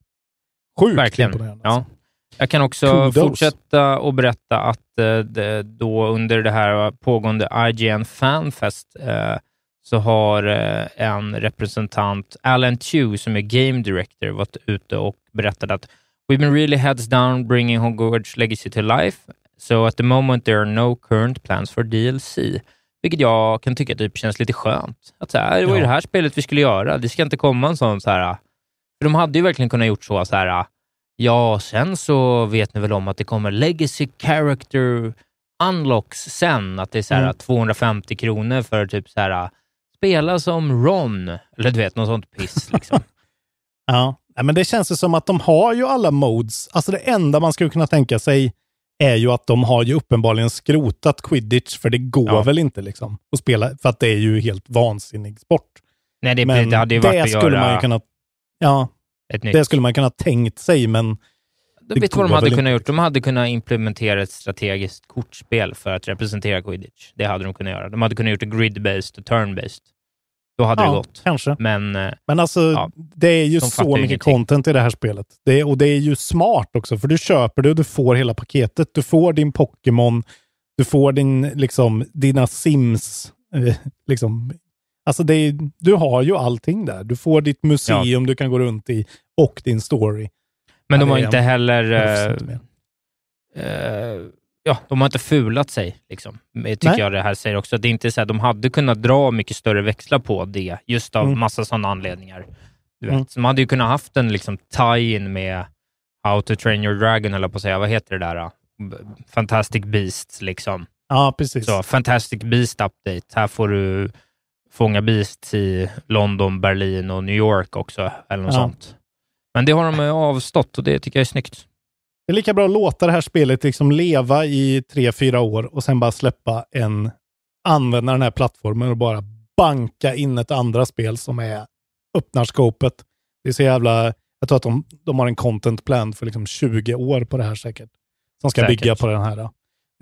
Sjukt Verkligen. imponerande. alltså. Ja. Jag kan också Kudos. fortsätta och berätta att eh, det, då under det här pågående IGN Fanfest eh, så har eh, en representant, Alan Tew, som är Game Director, varit ute och berättat att We've been really heads down bringing Hogwarts Legacy to life, so at the moment there are no current plans for DLC. Vilket jag kan tycka typ känns lite skönt. Att så här, det var ju det här spelet vi skulle göra. Det ska inte komma en sån så här... För de hade ju verkligen kunnat gjort så, så här Ja, sen så vet ni väl om att det kommer Legacy Character Unlocks sen. Att det är så här Mm. 250 kronor för typ så här spela som Ron. Eller du vet, något sånt piss. Liksom. Ja, men det känns ju som att de har ju alla modes. Alltså det enda man skulle kunna tänka sig är ju att de har ju uppenbarligen skrotat quidditch, för det går Ja. väl inte liksom att spela, för att det är ju helt vansinnig sport. Nej, det, Men det hade ju varit det att skulle göra man ju kunna, ja. Det skulle man kunna tänkt sig, men Du vet vad de hade kunnat gjort? De hade kunnat implementera ett strategiskt kortspel för att representera quidditch. Det hade de kunnat göra. De hade kunnat gjort det grid-based och turn-based. Då hade Ja, det gått. kanske. Men eh, Men alltså, Ja, det är ju de så mycket ingenting. content i det här spelet. Det är, och det är ju smart också, för du köper det och du får hela paketet. Du får din Pokémon, du får din, liksom, dina Sims. Eh, liksom. Alltså är, du har ju allting där. Du får ditt museum du kan gå runt i och din story. Men Ja, de har inte heller... eh, eh, ja, de har inte fulat sig, liksom. Tycker Nej. jag det här säger också. Det är inte så här, de hade kunnat dra mycket större växlar på det, just av Mm. massa sådana anledningar. Du vet. Mm. Så de hade ju kunnat haft en liksom, tie-in med How to train your dragon, eller på att säga. Vad heter det där? då? B- Fantastic Beasts, liksom. Ja, precis. Så, Fantastic Beast Update. Här får du fånga Beasts i London, Berlin och New York också, eller något Ja. sånt. Men det har de eh, avstått och det tycker jag är snyggt. Det är lika bra att låta det här spelet liksom leva i tre, fyra år och sen bara släppa en, använda den här plattformen och bara banka in ett andra spel som är öppnar skopet. Det är så jävla, jag tror att de, de har en content plan för liksom 20 år på det här säkert. Som ska Säkert. bygga på den här.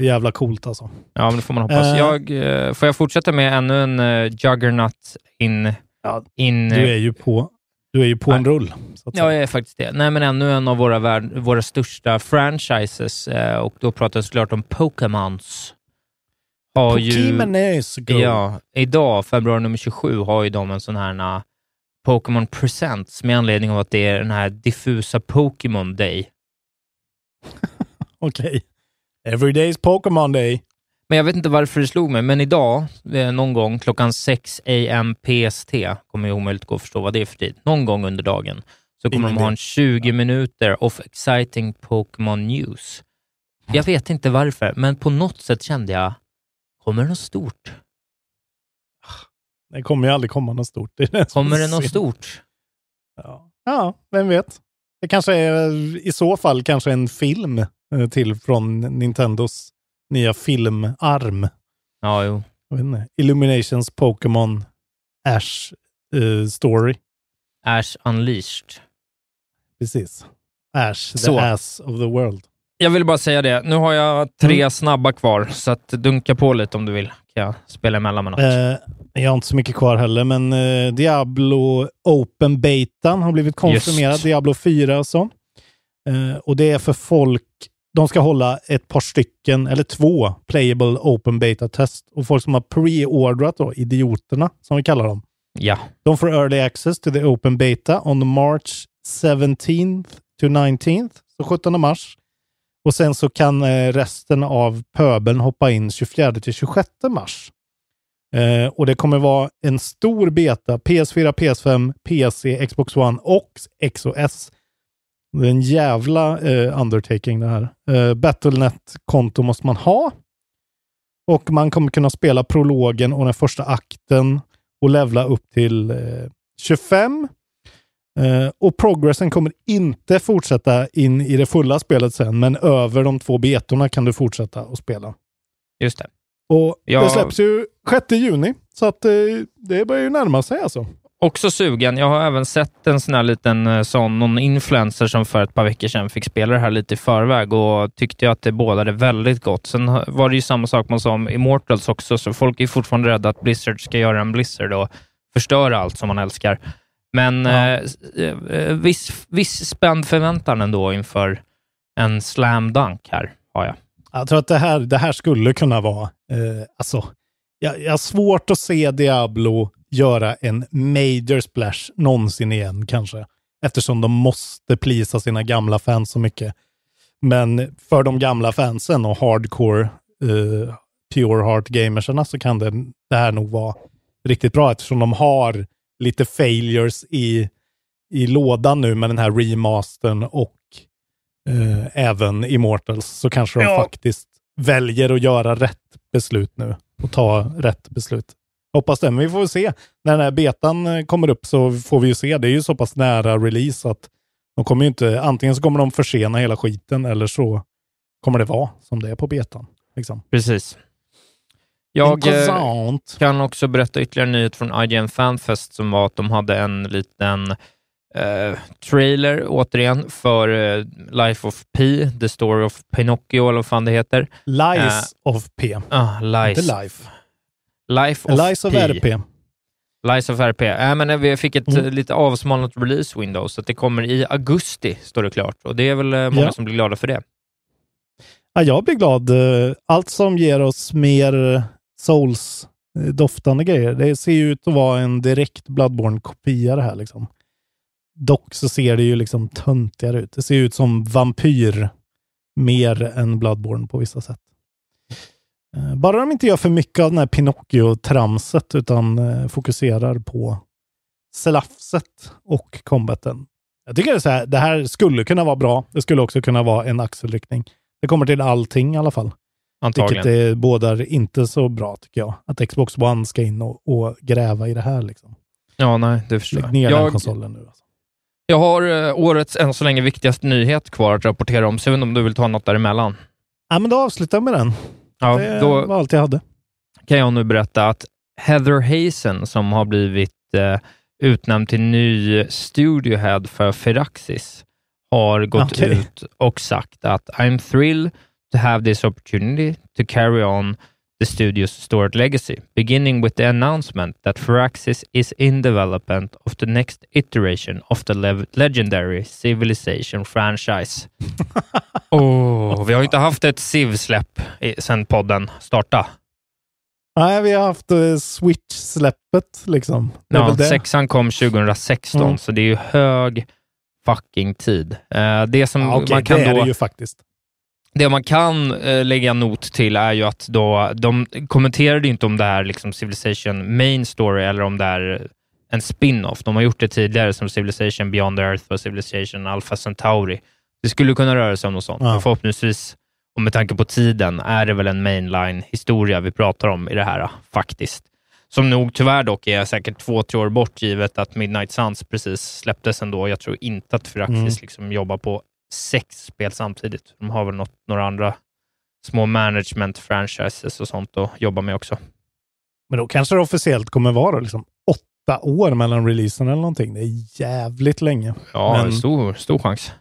Det är jävla coolt alltså. Ja, men det får man hoppas. Eh. Jag, eh, får jag fortsätta med ännu en uh, Juggernaut in... in Du är ju på, du är ju på en rull. Så att Ja, jag är faktiskt det. Nej, men ännu en av våra, värld, våra största franchises eh, och då pratar jag såklart om Pokémons. Har ju, Pokémon is go. ja, idag, februari nummer 27, har ju de en sån här Pokémon Presents med anledning av att det är den här diffusa Pokémon Day. Okej. Okay. Every day is Pokémon Day. Men jag vet inte varför det slog mig, men idag, eh, någon gång klockan 6 am PST, kommer jag omöjligt gå att förstå vad det är för tid, någon gång under dagen, så kommer Ingen de ha en 20 ja. minuter of exciting Pokémon news. Jag vet inte varför, men på något sätt kände jag, kommer det något stort? Det kommer ju aldrig komma något stort. Det kommer det något stort? Ja. ja, vem vet? Det kanske är i så fall kanske en film till från Nintendos nya filmarm. Ja, jo. Illuminations Pokémon Ash uh, Story. Ash Unleashed. Precis. Ash, the så. ass of the world. Jag vill bara säga det. Nu har jag tre mm. snabba kvar, så att dunka på lite om du vill. Kan jag spela emellan med något. Eh, jag har inte så mycket kvar heller, men eh, Diablo Open Betan har blivit konfirmerad. Diablo 4 och så. Eh, och det är för folk de ska hålla ett par stycken, eller två, playable open beta-test. Och folk som har pre-ordrat då, idioterna som vi kallar dem. Ja. De får early access to the open beta on March 17th to 19th, så 17 mars. Och sen så kan eh, resten av pöbeln hoppa in 24 till 26 mars. Eh, och det kommer vara en stor beta, PS4, PS5, PC, Xbox One och XOS det är en jävla eh, undertaking det här. Eh, Battlenet-konto måste man ha. Och man kommer kunna spela prologen och den första akten och levla upp till eh, 25. Eh, och progressen kommer inte fortsätta in i det fulla spelet sen, men över de två betorna kan du fortsätta att spela. Just det. Och jag... Det släpps ju 6 juni, så att eh, det börjar ju närma sig alltså. Också sugen. Jag har även sett en sån här liten eh, sån, någon influencer som för ett par veckor sedan fick spela det här lite i förväg och tyckte att det bådade väldigt gott. Sen var det ju samma sak man sa om Immortals också, så folk är fortfarande rädda att Blizzard ska göra en Blizzard och förstöra allt som man älskar. Men ja. eh, eh viss, viss spänd förväntan ändå inför en slam dunk här, har jag. Jag tror att det här, det här skulle kunna vara, eh, alltså, jag, jag har svårt att se Diablo göra en major splash någonsin igen kanske. Eftersom de måste plisa sina gamla fans så mycket. Men för de gamla fansen och hardcore uh, pure heart gamerserna så kan det, det här nog vara riktigt bra eftersom de har lite failures i, i lådan nu med den här remastern och uh, även Immortals så kanske de ja. faktiskt väljer att göra rätt beslut nu och ta rätt beslut. Hoppas det, men vi får se. När den här betan eh, kommer upp så får vi ju se. Det är ju så pass nära release att de kommer ju inte, antingen så kommer de försena hela skiten eller så kommer det vara som det är på betan. Liksom. Precis. Jag eh, kan också berätta ytterligare en nyhet från IGN Fanfest som var att de hade en liten eh, trailer återigen för eh, Life of P, The Story of Pinocchio eller vad fan det heter. Lies uh, of P. Ah, lies. Inte Life. Life of, Lies of RP. Lies of RP. Äh, men vi fick ett mm. lite avsmalnat release window, så det kommer i augusti, står det klart. Och det är väl eh, många ja. som blir glada för det. Ja, jag blir glad. Allt som ger oss mer Souls-doftande grejer. Det ser ju ut att vara en direkt Bloodborne-kopia det här. Liksom. Dock så ser det ju liksom töntigare ut. Det ser ut som vampyr mer än Bloodborne på vissa sätt. Eh, bara de inte gör för mycket av den här Pinocchio-tramset utan eh, fokuserar på slafset och combaten. Jag tycker det, är så här, det här skulle kunna vara bra. Det skulle också kunna vara en axelryckning. Det kommer till allting i alla fall. Antagligen. Vilket det bådar inte så bra tycker jag. Att Xbox One ska in och, och gräva i det här. Liksom. Ja, nej, det förstår jag. Lägg ner jag, den konsolen nu. Alltså. Jag har uh, årets än så länge viktigaste nyhet kvar att rapportera om, så jag vet inte om du vill ta något däremellan? Ja, men då avslutar jag med den. Ja, det då var allt jag hade. kan jag nu berätta att Heather Hazen, som har blivit eh, utnämnd till ny studiohead för Firaxis, har gått okay. ut och sagt att I'm thrilled to have this opportunity to carry on the studio's stored legacy, beginning with the announcement that Firaxis is in development of the next iteration of the le legendary Civilization franchise. oh, vi har inte haft ett Civ-släpp sedan podden startade. Nej, vi har haft eh, Switch-släppet liksom. Ja, sexan kom 2016, Mm. så det är ju hög fucking tid. Eh, det som Ja, okej, man kan det är då... det ju faktiskt. Det man kan eh, lägga not till är ju att då, de kommenterade inte om det här liksom Civilization main story eller om det är en spin-off. De har gjort det tidigare som Civilization Beyond Earth och Civilization Alpha Centauri. Det skulle kunna röra sig om något sånt, Ja. men förhoppningsvis, och med tanke på tiden, är det väl en mainline-historia vi pratar om i det här faktiskt. Som nog tyvärr dock är säkert två, tre år bort, givet att Midnight Suns precis släpptes ändå. Jag tror inte att Firaxis Mm. liksom jobbar på sex spel samtidigt. De har väl något, några andra små management-franchises och sånt att jobba med också. Men då kanske det officiellt kommer vara liksom åtta år mellan releasen eller någonting. Det är jävligt länge. Ja, Men- stor, stor chans,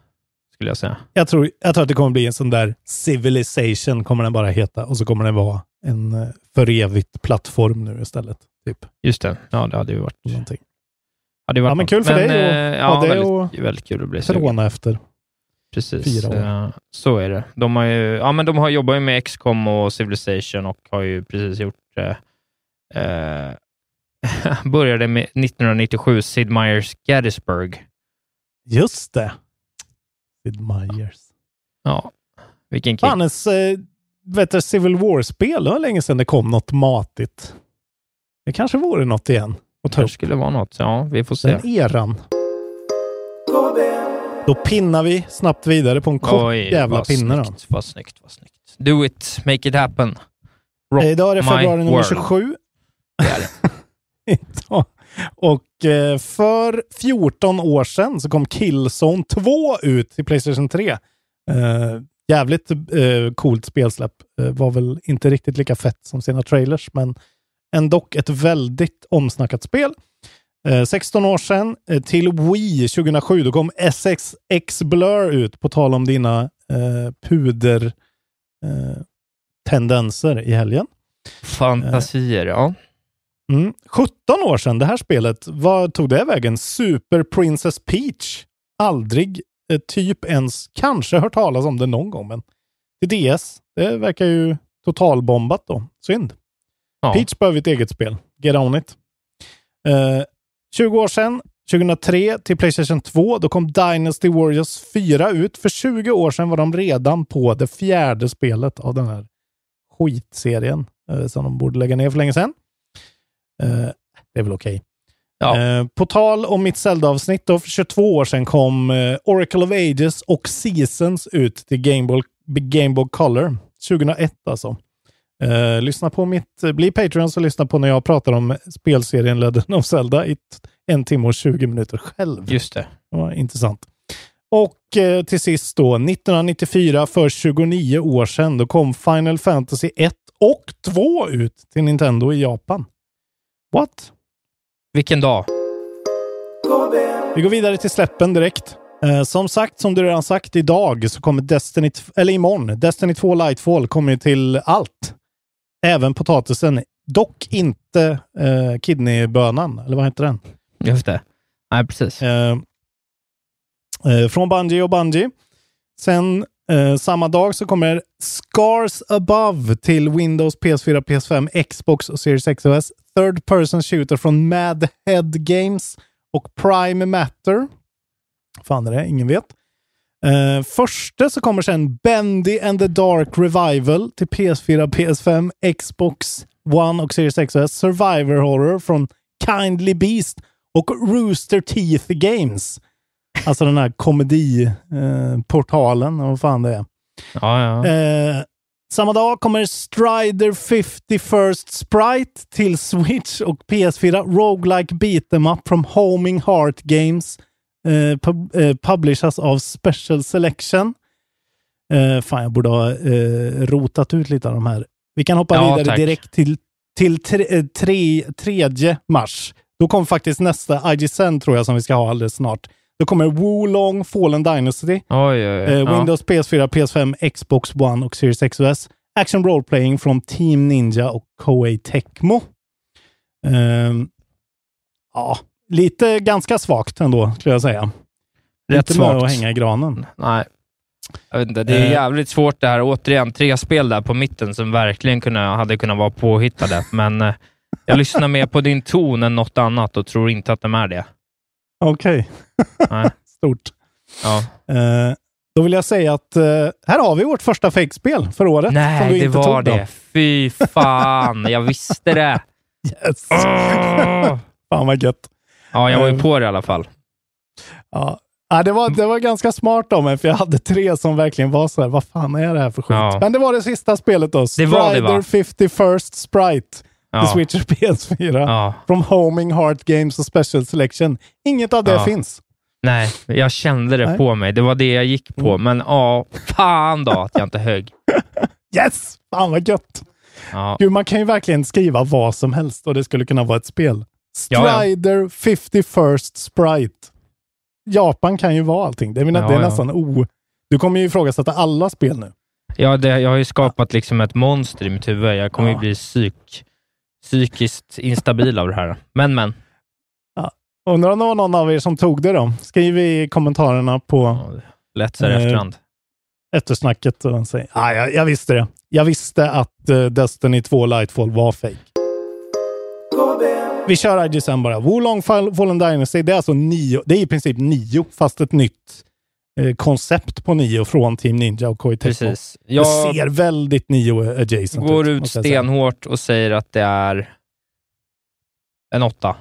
skulle jag säga. Jag tror, jag tror att det kommer bli en sån där Civilization, kommer den bara heta. Och så kommer den vara en eh, för evigt plattform nu istället. Typ. Just det. Ja, det hade ju varit... Någonting. Ju varit Ja, men kul för dig eh, att ja, ha det väldigt, och väldigt kul att bli efter. Precis. fyra år. Eh, Så är det. De har ju, ja, men de har jobbat ju med XCOM och Civilization och har ju precis gjort... Eh, eh, började med 1997, Sid Meier's Gettysburg. Just det. Sid Meier's. Ja, vilken kick. Fannes, eh, vet du, Civil War-spel. Det var länge sedan det kom något matigt. Det kanske vore något igen. Det skulle vara något. Ja, vi får se. Den eran. Då pinnar vi snabbt vidare på en kort Oj, jävla pinne. Då. snyggt, vad snyggt, vad snyggt. Do it, make it happen. Rock Idag är det februari nummer world. 27. Det är det. Och eh, för 14 år sedan så kom Killzone 2 ut till Playstation 3. Eh, jävligt eh, coolt spelsläpp. Eh, var väl inte riktigt lika fett som sina trailers, men ändå ett väldigt omsnackat spel. Eh, 16 år sedan eh, till Wii 2007, då kom SXX Blur ut, på tal om dina eh, puder eh, i helgen. Fantasier, ja. Mm. 17 år sedan det här spelet, vad tog det vägen? Super Princess Peach. Aldrig eh, typ ens kanske hört talas om det någon gång, men till DS, det verkar ju totalbombat då. Synd. Ja. Peach behöver ett eget spel. Get on it. Eh, 20 år sedan, 2003 till Playstation 2, då kom Dynasty Warriors 4 ut. För 20 år sedan var de redan på det fjärde spelet av den här skitserien eh, som de borde lägga ner för länge sedan. Eh, det är väl okej. Eh, på tal om mitt Zelda-avsnitt då, för 22 år sedan kom eh, Oracle of Ages och Seasons ut till Game Boy, Game Boy Color. 2001 alltså. Eh, lyssna på mitt, eh, bli Patreon så lyssna på när jag pratar om spelserien Legend of Zelda i en timme och 20 minuter själv. Just det. Var intressant. Och eh, till sist då, 1994 för 29 år sedan, då kom Final Fantasy 1 och 2 ut till Nintendo i Japan. What? Vilken dag? Vi går vidare till släppen direkt. Eh, som sagt, som du redan sagt, idag så kommer Destiny, eller imorgon, Destiny 2 Lightfall kommer ju till allt. Även potatisen. Dock inte eh, kidneybönan, eller vad heter den? Just det. Nej, precis. Eh, eh, från Bungie och Bungie. Sen eh, samma dag så kommer Scars Above till Windows, PS4, PS5, Xbox och Series X och S. Third Person Shooter från Mad Head Games och Prime Matter. Fan är det? Ingen vet. Eh, första så kommer sen Bendy and the Dark Revival till PS4, PS5, Xbox One och Series X och S. Survivor Horror från Kindly Beast och Rooster Teeth Games. Alltså den här komediportalen, eh, vad fan det är. Ja, ja. Eh, samma dag kommer Strider 50 First Sprite till Switch och PS4. Roguelike Beat'em Up from Homing Heart Games. Eh, pub eh, publishas av Special Selection. Eh, fan, jag borde ha eh, rotat ut lite av de här. Vi kan hoppa Ja, vidare tack. direkt till, till tre, eh, tre, 3 mars. Då kommer faktiskt nästa IGSN tror jag som vi ska ha alldeles snart. Då kommer Wolong Fallen Dynasty. Oj, oj, oj. Eh, Ja. Windows, PS4, PS5, Xbox One och Series X och S. Action Role Playing från Team Ninja och Koei Tecmo. Ehm, ja, lite ganska svagt ändå, skulle jag säga. Rätt Inte svagt. att hänga i granen. Nej. Jag vet inte, det är Eh. jävligt svårt det här. Återigen, tre spel där på mitten som verkligen kunna, hade kunnat vara påhittade, men eh, jag lyssnar mer på din ton än något annat och tror inte att de är det. Okej. Nej. Stort. Ja. Eh, då vill jag säga att eh, här har vi vårt första fake-spel för året. Nej, det var tog då. det. Fy fan, jag visste det. Yes. Åh! Fan vad gött. Ja, jag var ju Eh, på det i alla fall. Ja. Ja, det, var, det var ganska smart av mig, för jag hade tre som verkligen var så här, vad fan är det här för skit? Ja. Men det var det sista spelet då. Det var det, va? Strider 51st Sprite. Ja. The Switch och PS4. Ja. From Homing, Heart Games och Special Selection. Inget av det Ja. finns. Nej, jag kände det Nej. på mig. Det var det jag gick på, Mm. men ja, fan då att jag inte högg. Yes! Fan vad gött! Ja. Gud, man kan ju verkligen skriva vad som helst och det skulle kunna vara ett spel. Ja, ja. Strider 51st Sprite. Japan kan ju vara allting. Det är, Ja, det är ja. nästan o... Du kommer ju ifrågasätta alla spel nu. Ja, det, jag har ju skapat liksom ett monster i mitt huvud. Jag kommer Ja. ju bli psyk, psykiskt instabil av det här. Men, men. Undrar om det var någon av er som tog det då? Skriv i kommentarerna på Ja, Lätt så här Eh, efterhand. eftersnacket och säg ah, jag, jag visste det. Jag visste att uh, Destiny 2 Lightfall var fake. Vi kör IG sen bara. Wolong Fall- Fallen Dynasty, det är alltså nio. Det är i princip nio, fast ett nytt eh, koncept på nio från Team Ninja och Koei. Precis. Det Jag ser väldigt nio adjacent går ut. ut jag säga. stenhårt och säger att det är en åtta.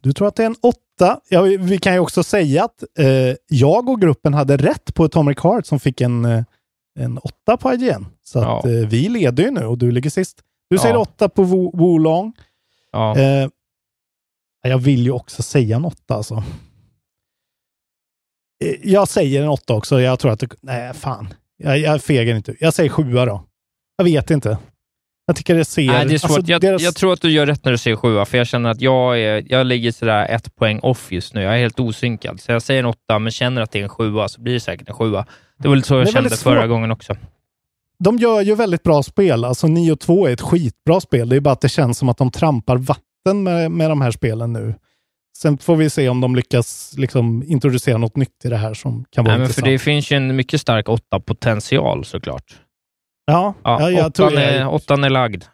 Du tror att det är en åtta? Ja, vi, kan ju också säga att eh, jag och gruppen hade rätt på Atomic Heart som fick en, eh, en åtta på IGN. Så Ja. att, eh, vi leder ju nu och du ligger sist. Du säger Ja. åtta på Wo- Wolong. Ja. Eh, jag vill ju också säga en åtta alltså. Eh, Jag säger en åtta också. Jag tror att det... Nej, fan. Jag, jag fegar inte. Jag säger sjua då. Jag vet inte. Jag tycker det ser... Nej, det är svårt. alltså, jag, deras- jag tror att du gör rätt när du säger sjua, för jag känner att jag, är, jag ligger sådär ett poäng off just nu. Jag är helt osynkad. Så jag säger en åtta, men känner att det är en sjua, så blir det säkert en sjua. Det var lite så jag kände förra gången också. De gör ju väldigt bra spel. Alltså 9 och 2 är ett skitbra spel. Det är bara att det känns som att de trampar vatten med, med de här spelen nu. Sen får vi se om de lyckas liksom introducera något nytt i det här som kan vara Nej, men för intressant. det finns ju en mycket stark åtta potential såklart. Ja, Ja, ja, jag åttan, tror jag... är, åttan är lagd.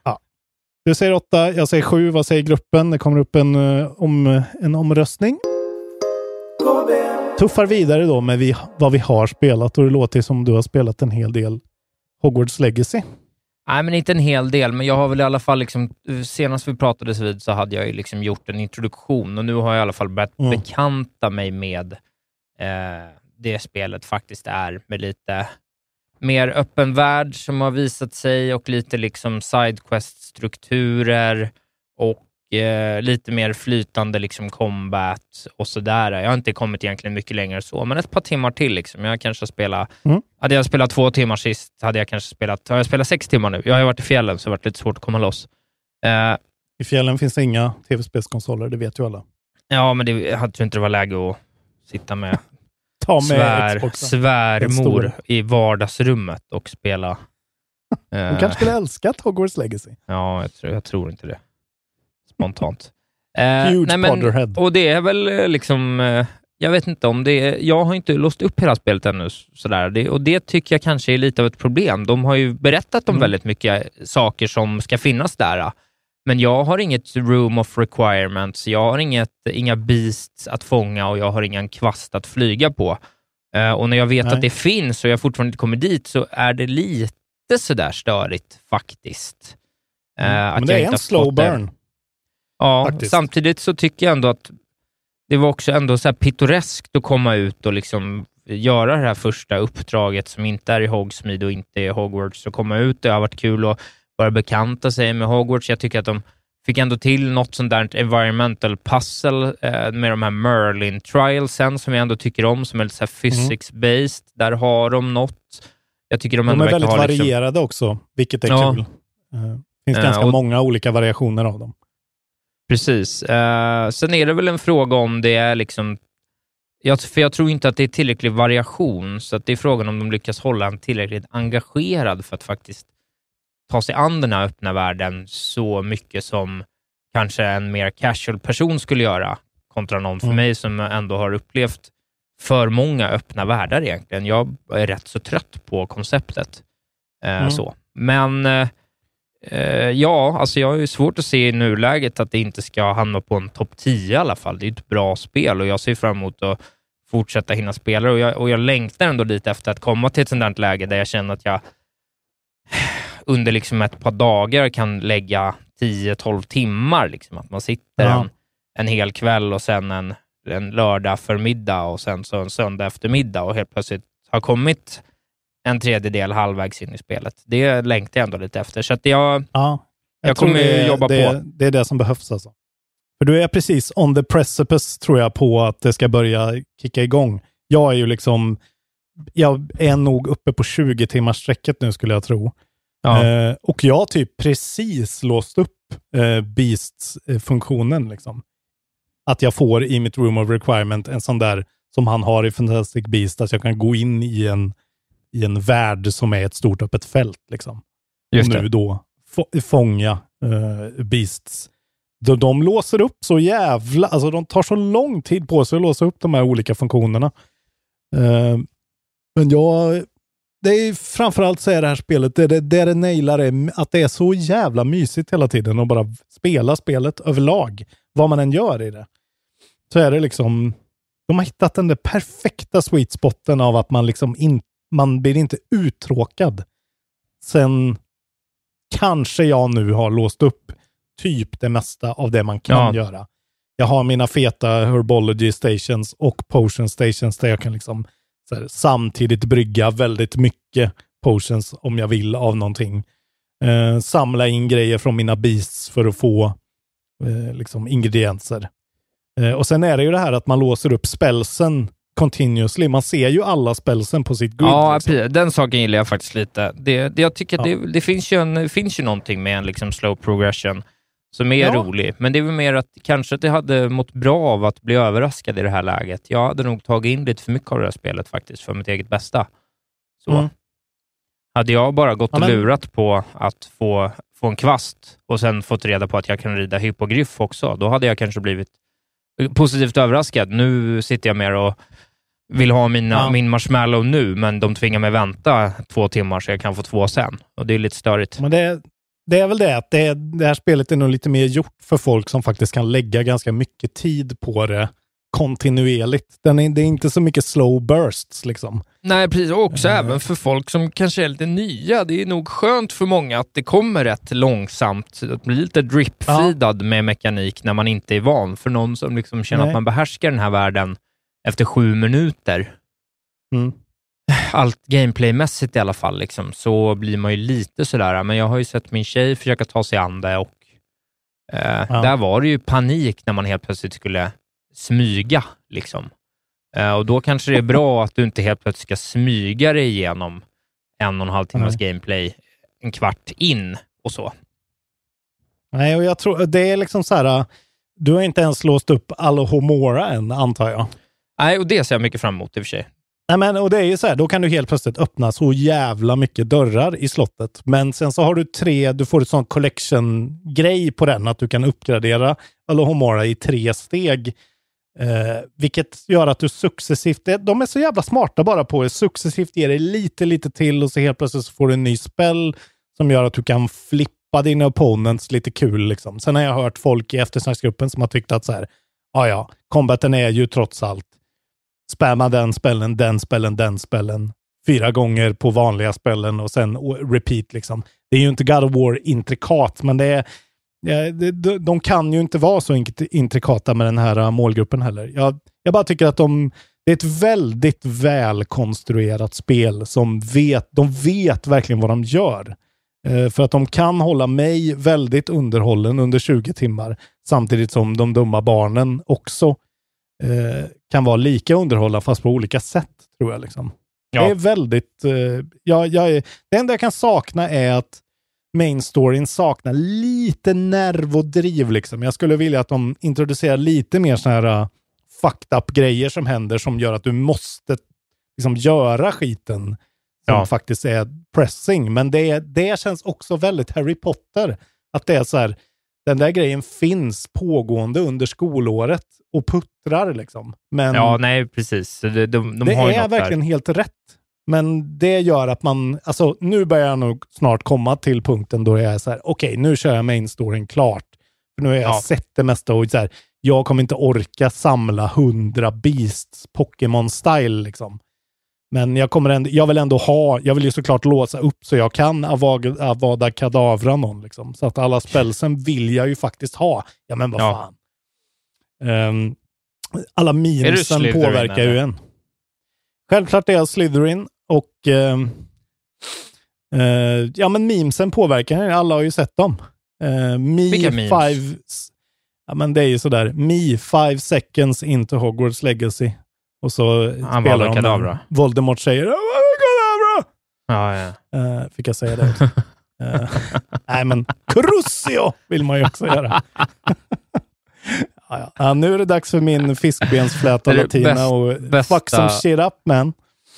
Du säger åtta, jag säger sju. Vad säger gruppen? Det kommer upp en, eh, om, en omröstning. Tuffar vidare då med vi, vad vi har spelat och det låter som du har spelat en hel del Hogwarts Legacy. Nej, men inte en hel del, men jag har väl i alla fall, liksom, senast vi pratades vid så hade jag ju liksom gjort en introduktion och nu har jag i alla fall börjat Mm. bekanta mig med eh, det spelet faktiskt är, med lite mer öppen värld som har visat sig och lite liksom sidequest-strukturer och eh, lite mer flytande liksom combat och sådär. Jag har inte kommit egentligen mycket längre så, men ett par timmar till. Liksom. Jag kanske spelat Mm. hade jag spelat två timmar sist, hade jag kanske spelat... Har jag spelat sex timmar nu? Jag har ju varit i fjällen, så det har varit lite svårt att komma loss. Eh, I fjällen finns det inga tv-spelskonsoler, det vet ju alla. ja, men det, jag hade tror inte det var läge att sitta med, Ta med svär, Xboxen. Svärmor i vardagsrummet och spela. De Eh, kanske skulle älskat Hogwarts Legacy. Ja, jag tror, jag tror inte det. Spontant. Eh, Huge nej, men, Potterhead. och det är väl eh, liksom... Eh, jag vet inte om det är... Jag har inte låst upp hela spelet ännu. Sådär. Det, och det tycker jag kanske är lite av ett problem. De har ju berättat om Mm. väldigt mycket saker som ska finnas där. Men jag har inget room of requirements. Jag har inget, inga beasts att fånga och jag har ingen kvast att flyga på. Eh, och när jag vet Nej. att det finns och jag fortfarande inte kommer dit så är det lite sådär störigt faktiskt. Eh, att Mm. Men det är en slow fått det. Ja, faktiskt. samtidigt så tycker jag ändå att det var också ändå så här pittoreskt att komma ut och liksom göra det här första uppdraget som inte är i Hogsmeade och inte är Hogwarts. Och komma ut, det har varit kul att bara bekanta sig med Hogwarts. Jag tycker att de fick ändå till något sånt där environmental puzzle eh, med de här Merlin trialsen som jag ändå tycker om, som är lite så här physics-based. Där har de något. Jag tycker de De är väldigt liksom- varierade också, vilket är Ja. kul. Eh, finns Eh, ganska och- många olika variationer av dem. Precis. Eh, sen är det väl en fråga om det är liksom... Jag, för jag tror inte att det är tillräcklig variation, så att det är frågan om de lyckas hålla en tillräckligt engagerad för att faktiskt ta sig an den här öppna världen så mycket som kanske en mer casual person skulle göra, kontra någon för Mm. mig som ändå har upplevt för många öppna världar egentligen. Jag är rätt så trött på konceptet. Eh, Mm. så. Men eh, ja, alltså jag har ju svårt att se i nuläget att det inte ska hamna på en topp 10 i alla fall. Det är ett bra spel och jag ser fram emot att fortsätta hinna spela och jag, och jag längtar ändå lite efter att komma till ett där läge där jag känner att jag under liksom ett par dagar kan lägga 10-12 timmar. Liksom. Att man sitter Ja. en, en hel kväll och sen en, en lördag förmiddag och sen så en söndag eftermiddag och helt plötsligt har kommit en tredjedel halvvägs in i spelet. Det längtar jag ändå lite efter. Så att jag, Ja, jag, tror kommer det, jobba det, på. Det är det som behövs alltså. För du är precis on the precipice tror jag på att det ska börja kicka igång. Jag är ju liksom, jag är nog uppe på 20 timmars sträcket nu skulle jag tro. Ja. Eh, och jag har typ precis låst upp eh, Beasts-funktionen. Liksom. Att jag får i mitt Room of Requirement en sån där som han har i Fantastic Beast, att jag kan gå in i en, i en värld som är ett stort öppet fält. Liksom. Just och nu då få, fånga eh, Beasts. De, de låser upp så jävla, alltså de tar så lång tid på sig att låsa upp de här olika funktionerna. Eh, men jag, det är framförallt så är det här spelet, det, det, det det nailar är att det är så jävla mysigt hela tiden och bara spela spelet överlag. Vad man än gör i det. Så är det liksom, de har hittat den där perfekta sweet spoten av att man liksom in, man blir inte uttråkad. Sen kanske jag nu har låst upp typ det mesta av det man kan Ja. göra. Jag har mina feta herbology stations och potion stations där jag kan liksom så här, samtidigt brygga väldigt mycket potions om jag vill av någonting. Eh, samla in grejer från mina beasts för att få eh, liksom ingredienser. Eh, och sen är det ju det här att man låser upp spelsen continuously. Man ser ju alla spelsen på sitt grid. Ja, liksom. den saken gillar jag faktiskt lite. Det, det, jag tycker Ja. det, det finns, ju en, finns ju någonting med en liksom slow progression som är Ja. rolig, men det är väl mer att kanske att det hade mått bra av att bli överraskad i det här läget. Jag hade nog tagit in lite för mycket av det här spelet faktiskt, för mitt eget bästa. Så. Mm. Hade jag bara gått Ja, och lurat på att få, få en kvast och sen fått reda på att jag kan rida hypogryff också, då hade jag kanske blivit positivt överraskad. Nu sitter jag mer och vill ha mina, Ja. min marshmallow nu, men de tvingar mig vänta två timmar så jag kan få två sen. Och Det är lite störigt. Men det, det är väl det att det, det här spelet är nog lite mer gjort för folk som faktiskt kan lägga ganska mycket tid på det kontinuerligt. Den är, det är inte så mycket slow bursts liksom. Nej, precis. Och också Eh. även för folk som kanske är lite nya. Det är nog skönt för många att det kommer rätt långsamt. Att bli lite drip-feedad med mekanik när man inte är van. För någon som liksom känner Nej. att man behärskar den här världen efter sju minuter, Mm. allt gameplaymässigt i alla fall, liksom, så blir man ju lite sådär. Men jag har ju sett min tjej försöka ta sig an det och eh, Ja. där var det ju panik när man helt plötsligt skulle smyga. Liksom. Eh, och då kanske det är bra att du inte helt plötsligt ska smyga dig igenom en och en halv timmas gameplay en kvart in och så. Nej, och jag tror det är liksom så här. äh, Du har inte ens låst upp Alohomora än, antar jag. Nej, och det ser jag mycket fram emot i och för sig. Nej, men och det är ju så här, då kan du helt plötsligt öppna så jävla mycket dörrar i slottet. Men sen så har du tre, du får ett sånt collection-grej på den, att du kan uppgradera Alohomora i tre steg. Eh, vilket gör att du successivt, de är så jävla smarta bara på det, successivt ger dig lite, lite till och så helt plötsligt så får du en ny spell som gör att du kan flippa dina opponents lite kul liksom. Sen har jag hört folk i eftersnacksgruppen som har tyckt att så här, ja ja, combaten är ju trots allt spamma den spellen, den spellen, den spellen fyra gånger på vanliga spellen och sen repeat liksom. Det är ju inte God of War intrikat, men det är de, de kan ju inte vara så intrikata med den här äh, målgruppen heller. Jag, jag bara tycker att de, det är ett väldigt välkonstruerat spel som vet, de vet verkligen vad de gör. Eh, för att de kan hålla mig väldigt underhållen under 20 timmar samtidigt som de dumma barnen också eh, kan vara lika underhållande fast på olika sätt, tror jag. Liksom. Ja. Det är väldigt... Eh, jag, jag är, det enda jag kan sakna är att main storyn saknar lite nerv och driv. Liksom. Jag skulle vilja att de introducerar lite mer såna här uh, fucked up grejer som händer som gör att du måste liksom, göra skiten som Ja. faktiskt är pressing. Men det, det känns också väldigt Harry Potter. Att det är så här, den där grejen finns pågående under skolåret och puttrar liksom. Men Ja, nej precis. De, de, de det är verkligen där. helt rätt. Men det gör att man, alltså nu börjar jag nog snart komma till punkten då jag är så här, okej, nu kör jag main storyn klart. För nu har jag Ja. sett det mesta och så här, jag kommer inte orka samla hundra beasts Pokémon-style liksom. Men jag, kommer ändå, jag vill ändå ha, jag vill ju såklart låsa upp så jag kan Avada, Avada Kedavra någon liksom. Så att alla spelsen vill jag ju faktiskt ha. Ja men vad Ja. fan. Ehm, alla Slytherin, påverkar ju en. Självklart är jag Slytherin och ehm, eh, ja men memesen påverkar en. Alla har ju sett dem. Uh, me Vilka memes? five, ja men det är ju sådär, me five seconds into Hogwarts legacy. Och så Avada spelar de Kedavra. när Voldemort säger Kedavra! Ja, ja. Eh, fick jag säga det? också? Eh, nej, men Crucio vill man ju också göra. ja, ja. Nu är det dags för min fiskbensfläta latina bäst- och bästa- fuck some shit up man.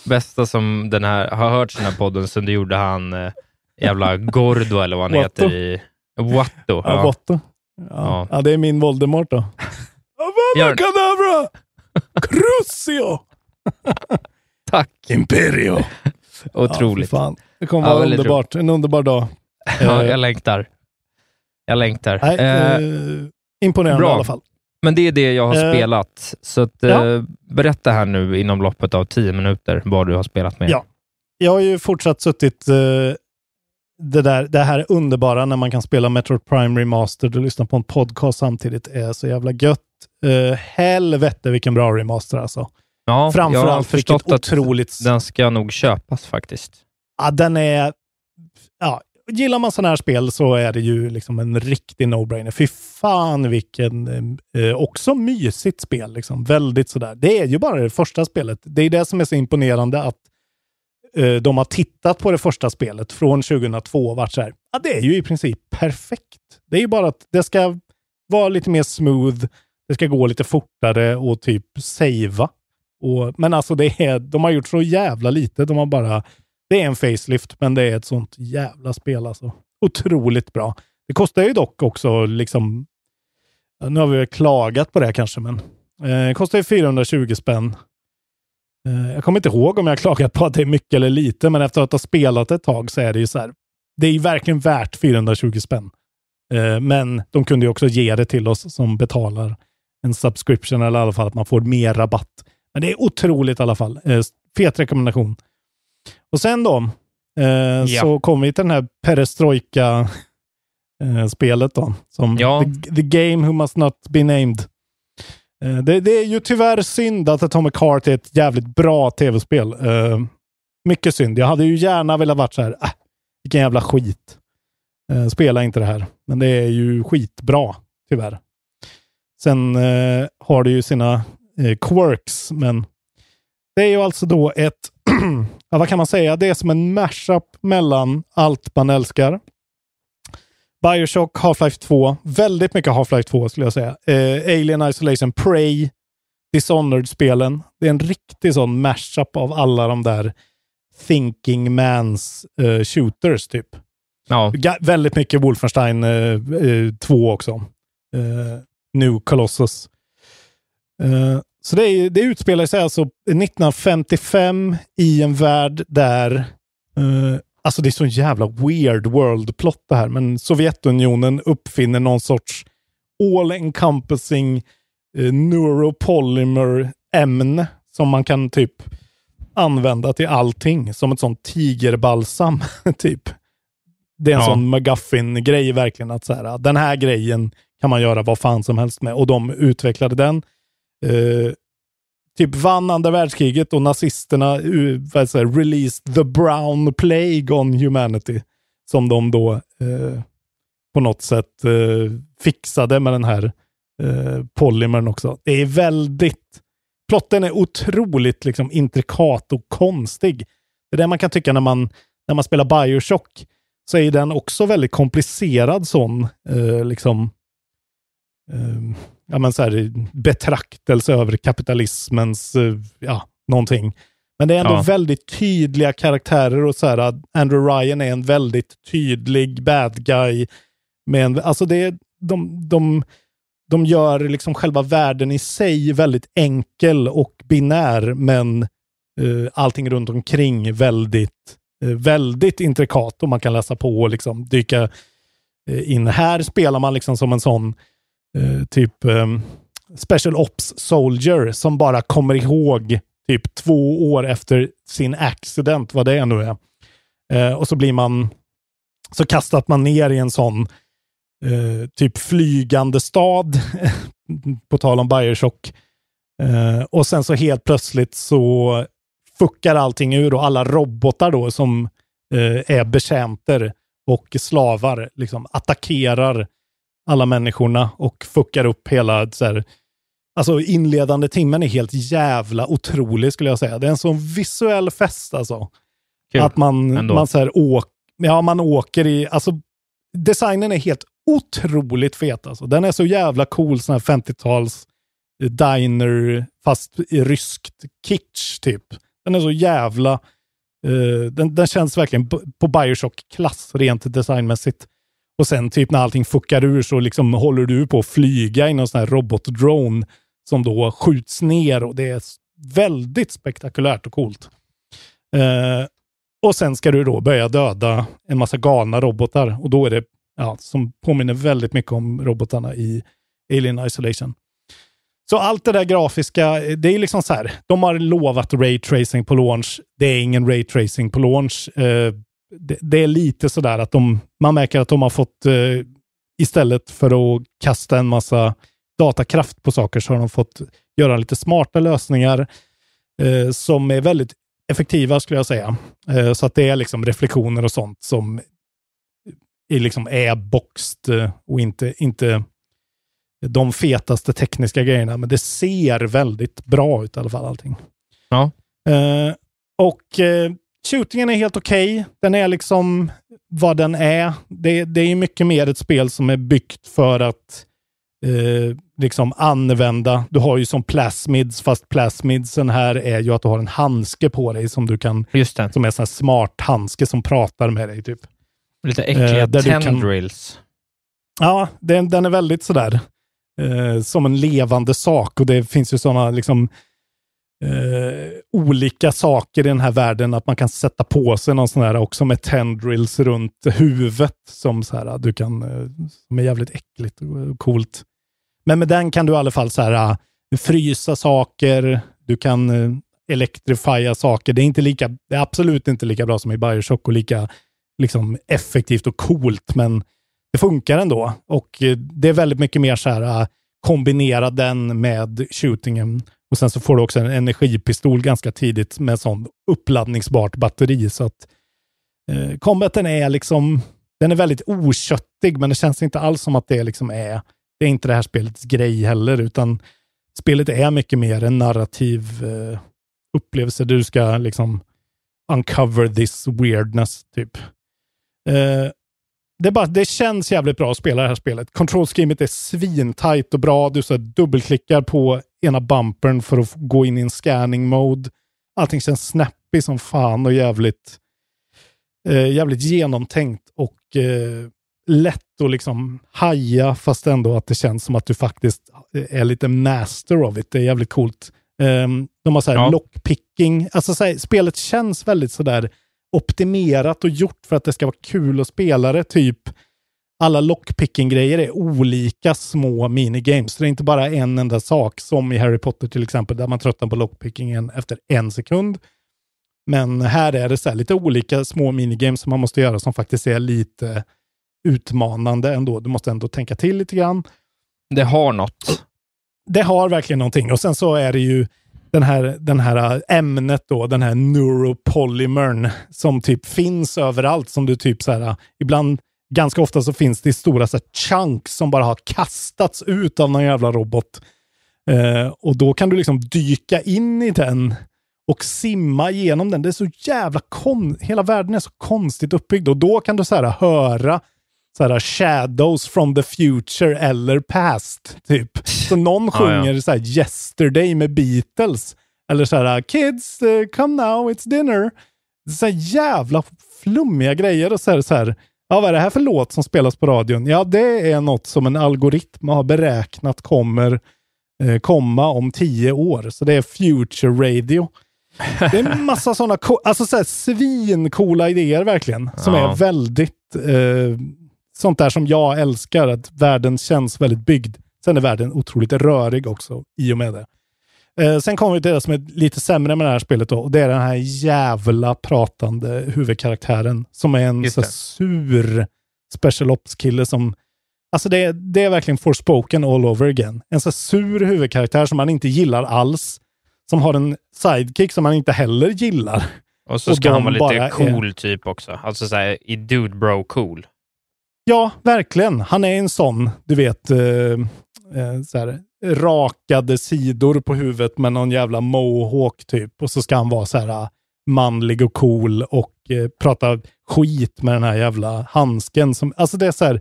Bästa som den här, har hört den här podden sen det gjorde han eh, jävla Gordo eller vad han Watto. heter i... Watto. Ja, Ja. Watto. Ja. Ja. Det är min Voldemort då. Gör- Avada Kedavra! Crucio! Tack. Imperio! Otroligt. Ja, fan. Det kommer Ja, vara underbart. En underbar dag. Ja, Eh, jag längtar. Jag längtar. nej, Eh, eh, imponerande bra. i alla fall. Men det är det jag har Eh, spelat. Så att, ja. eh, berätta här nu inom loppet av tio minuter vad du har spelat med. Ja. Jag har ju fortsatt suttit eh, det, där, det här underbara när man kan spela Metroid Prime Remastered och lyssna på en podcast samtidigt är så jävla gött. Uh, helvete vilken bra remaster alltså. Ja, jag har Framförallt vilket förstått att otroligt... den ska nog köpas faktiskt. Ja, den är... Ja, gillar man sådana här spel så är det ju liksom en riktig no-brainer. Fy fan vilken eh, också mysigt spel. Liksom. Väldigt sådär. Det är ju bara det första spelet. Det är det som är så imponerande att eh, de har tittat på det första spelet från 2002 och varit så här. Ja, det är ju i princip perfekt. Det är ju bara att det ska vara lite mer smooth. Det ska gå lite fortare och typ savea. Och, men alltså det är, de har gjort så jävla lite. De har bara, det är en facelift, men det är ett sånt jävla spel alltså. Otroligt bra. Det kostar ju dock också liksom, nu har vi väl klagat på det kanske, men eh, det kostar ju 420 spänn. Eh, jag kommer inte ihåg om jag klagat på att det är mycket eller lite, men efter att ha spelat ett tag så är det ju så här. Det är ju verkligen värt 420 spänn. Eh, men de kunde ju också ge det till oss som betalar en subscription eller i alla fall att man får mer rabatt. Men det är otroligt i alla fall. Eh, fet rekommendation. Och sen då, eh, så kommer vi till den här perestrojka-spelet då. Som Ja. the, the Game Who Must Not Be Named. Eh, det, det är ju tyvärr synd att Atomic Heart är ett jävligt bra tv-spel. Eh, mycket synd. Jag hade ju gärna velat varit så här, äh, vilken jävla skit. Eh, spela inte det här. Men det är ju skitbra, tyvärr. Sen eh, har det ju sina eh, quirks, men det är ju alltså då ett, ja, vad kan man säga, det är som en mashup mellan allt man älskar. Bioshock, Half-Life 2, väldigt mycket Half-Life 2 skulle jag säga. Eh, Alien Isolation, Prey, Dishonored-spelen. Det är en riktig sån mashup av alla de där thinking mans eh, shooters typ. Ja. Ga- väldigt mycket Wolfenstein eh, 2 också. New Colossus. Eh, så det, det utspelar sig alltså 1955 i en värld där, eh, alltså det är så jävla weird world plot det här, men Sovjetunionen uppfinner någon sorts all encompassing eh, neuropolymer ämne som man kan typ använda till allting. Som ett sånt tigerbalsam, typ. Det är en Ja. sån McGuffin-grej verkligen. att så här, Den här grejen kan man göra vad fan som helst med. Och de utvecklade den. Eh, typ vann andra världskriget och nazisterna eh, vad säger, released the brown plague on humanity. Som de då eh, på något sätt eh, fixade med den här eh, polymern också. Det är väldigt... Plotten är otroligt liksom, intrikat och konstig. Det är det man kan tycka när man, när man spelar Bioshock. Så är den också väldigt komplicerad sån eh, liksom eh, ja, men så här, betraktelse över kapitalismens, eh, ja, någonting. Men det är ändå Ja. väldigt tydliga karaktärer och så här, att Andrew Ryan är en väldigt tydlig bad guy. Med en, alltså det, är- de, de, de gör liksom själva världen i sig väldigt enkel och binär, men uh, allting runt omkring väldigt, uh, väldigt intrikat och man kan läsa på och liksom dyka uh, in. Här spelar man liksom som en sån Eh, typ eh, Special Ops Soldier som bara kommer ihåg typ två år efter sin accident, vad det nu är. Eh, och så blir man, så kastat man ner i en sån eh, typ flygande stad, på tal om Bioshock. Eh, och sen så helt plötsligt så fuckar allting ur och alla robotar då som eh, är betjänter och slavar liksom attackerar alla människorna och fuckar upp hela så här, Alltså inledande timmen är helt jävla otrolig skulle jag säga. Det är en sån visuell fest alltså. Kul. Att man, man, så här, åk, ja, man åker i, alltså designen är helt otroligt fet alltså. Den är så jävla cool, sån här 50-tals eh, diner, fast i ryskt kitsch typ. Den är så jävla, uh, den, den känns verkligen på Bioshock-klass rent designmässigt. Och sen typ när allting fuckar ur så liksom håller du på att flyga i någon sån här robotdrone som då skjuts ner och det är väldigt spektakulärt och coolt. Eh, och sen ska du då börja döda en massa galna robotar och då är det, ja, som påminner väldigt mycket om robotarna i Alien Isolation. Så allt det där grafiska, eh, det är liksom så här, de har lovat ray tracing på launch. Det är ingen ray tracing på launch. Eh, det, det, är lite så där att de, man märker att de har fått, eh, istället för att kasta en massa datakraft på saker, så har de fått göra lite smarta lösningar eh, som är väldigt effektiva skulle jag säga. Eh, så att det är liksom reflektioner och sånt som är, liksom är boxed eh, och inte, inte de fetaste tekniska grejerna. Men det ser väldigt bra ut i alla fall allting. Ja. Eh, och eh, shootingen är helt okej. Okay. Den är liksom vad den är. Det, det är mycket mer ett spel som är byggt för att eh, liksom använda. Du har ju som plasmids, fast plasmidsen här är ju att du har en handske på dig som du kan, Just det. som är en smart handske som pratar med dig. typ. Lite äckliga eh, tendrils. Kan, ja, den, den är väldigt sådär eh, som en levande sak och det finns ju sådana liksom eh, olika saker i den här världen att man kan sätta på sig någon sån här också med tendrils runt huvudet som så här, du kan, eh, som är jävligt äckligt och coolt. Men med den kan du i alla fall så här, eh, frysa saker, du kan eh, elektrifiera saker. Det är, inte lika, det är absolut inte lika bra som i Bioshock och lika liksom, effektivt och coolt, men det funkar ändå. Och det är väldigt mycket mer så här, kombinera den med shootingen. Och sen så får du också en energipistol ganska tidigt med sån uppladdningsbart batteri. Så att eh, combaten är liksom, den är väldigt oköttig, men det känns inte alls som att det liksom är det är inte det här spelets grej heller, utan spelet är mycket mer en narrativ eh, upplevelse där du ska liksom uncover this weirdness, typ. Eh, det, bara, det känns jävligt bra att spela det här spelet. Kontrollschemet är svintajt och bra. Du så dubbelklickar på ena bumpern för att gå in i en scanning mode. Allting känns snappy som fan och jävligt, eh, jävligt genomtänkt och eh, lätt att liksom haja, fast ändå att det känns som att du faktiskt är lite master of it. Det är jävligt coolt. Um, de har så här ja. lockpicking. Alltså så här, spelet känns väldigt sådär optimerat och gjort för att det ska vara kul att spela det. Typ alla lockpicking-grejer är olika små minigames. Det är inte bara en enda sak, som i Harry Potter till exempel, där man tröttnar på lockpickingen efter en sekund. Men här är det så lite olika små minigames som man måste göra som faktiskt är lite utmanande ändå. Du måste ändå tänka till lite grann. Det har något. Det har verkligen någonting. Och sen så är det ju den här, den här ämnet då, den här neuropolymern som typ finns överallt som du typ så här, ibland, ganska ofta så finns det stora så här, chunks som bara har kastats ut av någon jävla robot. Eh, och då kan du liksom dyka in i den och simma igenom den. Det är så jävla kon... Hela världen är så konstigt uppbyggd och då kan du så här höra så här, shadows from the future eller past. Typ. Så någon sjunger ah, ja. så här, yesterday med Beatles. Eller så här, kids, uh, come now, it's dinner. Så här jävla flummiga grejer. Och så här, så här, Ja, vad är det här för låt som spelas på radion? Ja, det är något som en algoritm har beräknat kommer eh, komma om tio år. Så det är future radio. Det är en massa sådana alltså så här, idéer verkligen. Som Ja. är väldigt eh, sånt där som jag älskar. Att världen känns väldigt byggd. Sen är världen otroligt rörig också i och med det. Eh, sen kommer vi till det som är lite sämre med det här spelet då. Och det är den här jävla pratande huvudkaraktären. Som är en så sur special ops-kille som... Alltså det, är- det är verkligen forspoken all over again. En så sur huvudkaraktär som man inte gillar alls. Som har en sidekick som man inte heller gillar. Och så Och ska han vara lite bara är- cool typ också. Alltså såhär i dude bro cool. Ja, verkligen. Han är en sån, du vet, eh, eh, så här, rakade sidor på huvudet med någon jävla mohawk typ. Och så ska han vara så här eh, manlig och cool och eh, prata skit med den här jävla handsken. Som, alltså det är så här,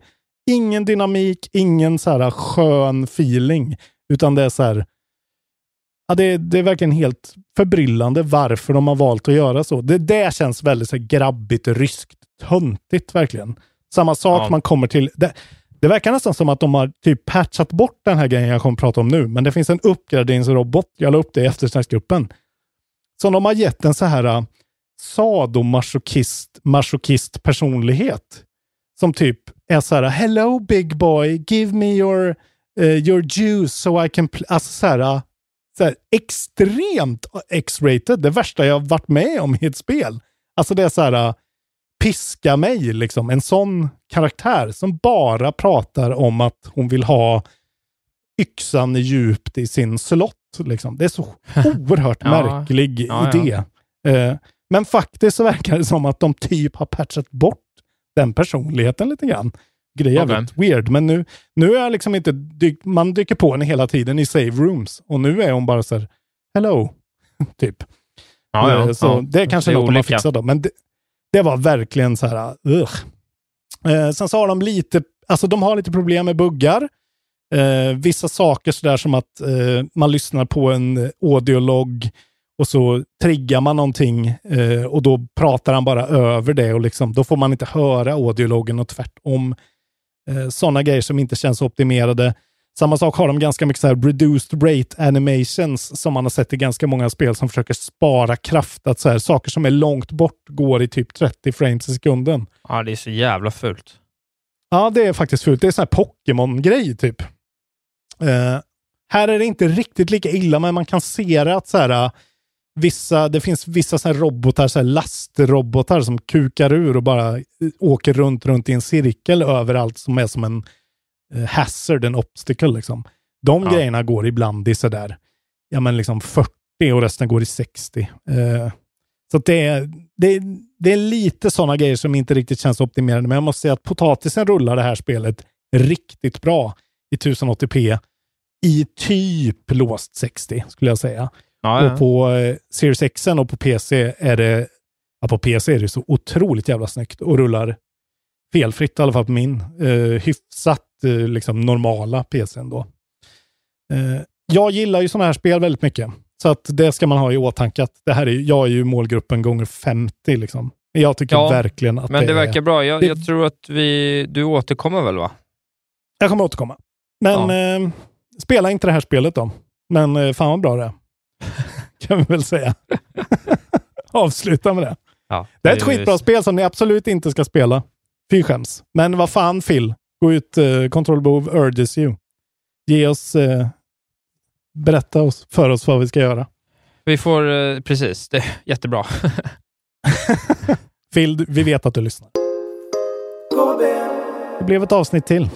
ingen dynamik, ingen så här skön feeling. Utan det är så här, ja, det, är- det är verkligen helt förbryllande varför de har valt att göra så. Det, det känns väldigt så här, grabbigt, ryskt, töntigt verkligen. Samma sak Ja. man kommer till. Det, det verkar nästan som att de har typ patchat bort den här grejen jag kommer att prata om nu. Men det finns en uppgraderingsrobot, jag la upp det i eftersnacksgruppen, som de har gett en så här äh, sadomasochist masochist personlighet. Som typ är så här, hello big boy, give me your, uh, your juice so I can... pl-" Alltså så här, äh, så här extremt X-rated. Det värsta jag varit med om i ett spel. Alltså det är så här, piska mig liksom. En sån karaktär som bara pratar om att hon vill ha yxan djupt i sin slott. Liksom. Det är så oerhört Ja. märklig Ja, ja. idé. Eh, men faktiskt så verkar det som att de typ har patchat bort den personligheten lite grann. Det är jävligt weird. Men nu, nu är jag liksom inte, dyk, man dyker på henne hela tiden i save rooms. Och nu är hon bara så här, hello, typ. Ja, ja, Eh, så ja. det är kanske Det är något de har olika. fixat då. Men det, det var verkligen så här, ugh. Eh, sen så har de lite, alltså de har lite problem med buggar. Eh, vissa saker sådär som att eh, man lyssnar på en audiolog och så triggar man någonting eh, och då pratar han bara över det och liksom, då får man inte höra audiologen och tvärtom. Eh, Sådana grejer som inte känns optimerade. Samma sak har de ganska mycket så här reduced rate animations som man har sett i ganska många spel som försöker spara kraft. Att så här, saker som är långt bort går i typ 30 frames i sekunden. Ja, det är så jävla fult. Ja, det är faktiskt fult. Det är sån här Pokémon-grej typ. Eh, här är det inte riktigt lika illa, men man kan se att så här, eh, vissa, det finns vissa så här robotar, så här lastrobotar som kukar ur och bara eh, åker runt, runt i en cirkel överallt som är som en hazard, en obstacle liksom. De Ja. grejerna går ibland i sådär, ja men liksom 40 och resten går i 60. Eh, så det, är, det, det är lite sådana grejer som inte riktigt känns optimerade. Men jag måste säga att potatisen rullar det här spelet riktigt bra i 1080p i typ låst 60 skulle jag säga. Ja, ja. Och på eh, Series X och på PC är det, ja på PC är det så otroligt jävla snyggt och rullar felfritt i alla fall på min eh, hyfsat eh, liksom normala PC ändå. Eh, jag gillar ju sådana här spel väldigt mycket. Så att det ska man ha i åtanke. Att det här är, jag är ju målgruppen gånger 50 liksom. Jag tycker Ja, verkligen att Men det är- verkar bra. Jag, det- jag tror att vi, du återkommer väl va? Jag kommer återkomma. Men eh, spela inte det här spelet då. Men eh, fan vad bra det är. kan vi väl säga. Avsluta med det. Ja, Det är ett skitbra spel som ni absolut inte ska spela. Fy skäms. Men vad fan Phil, gå ut, Control Behov urges you. Ge oss, eh, berätta oss, för oss vad vi ska göra. Vi får, eh, precis, det är jättebra. Phil, vi vet att du lyssnar. Det blev ett avsnitt till.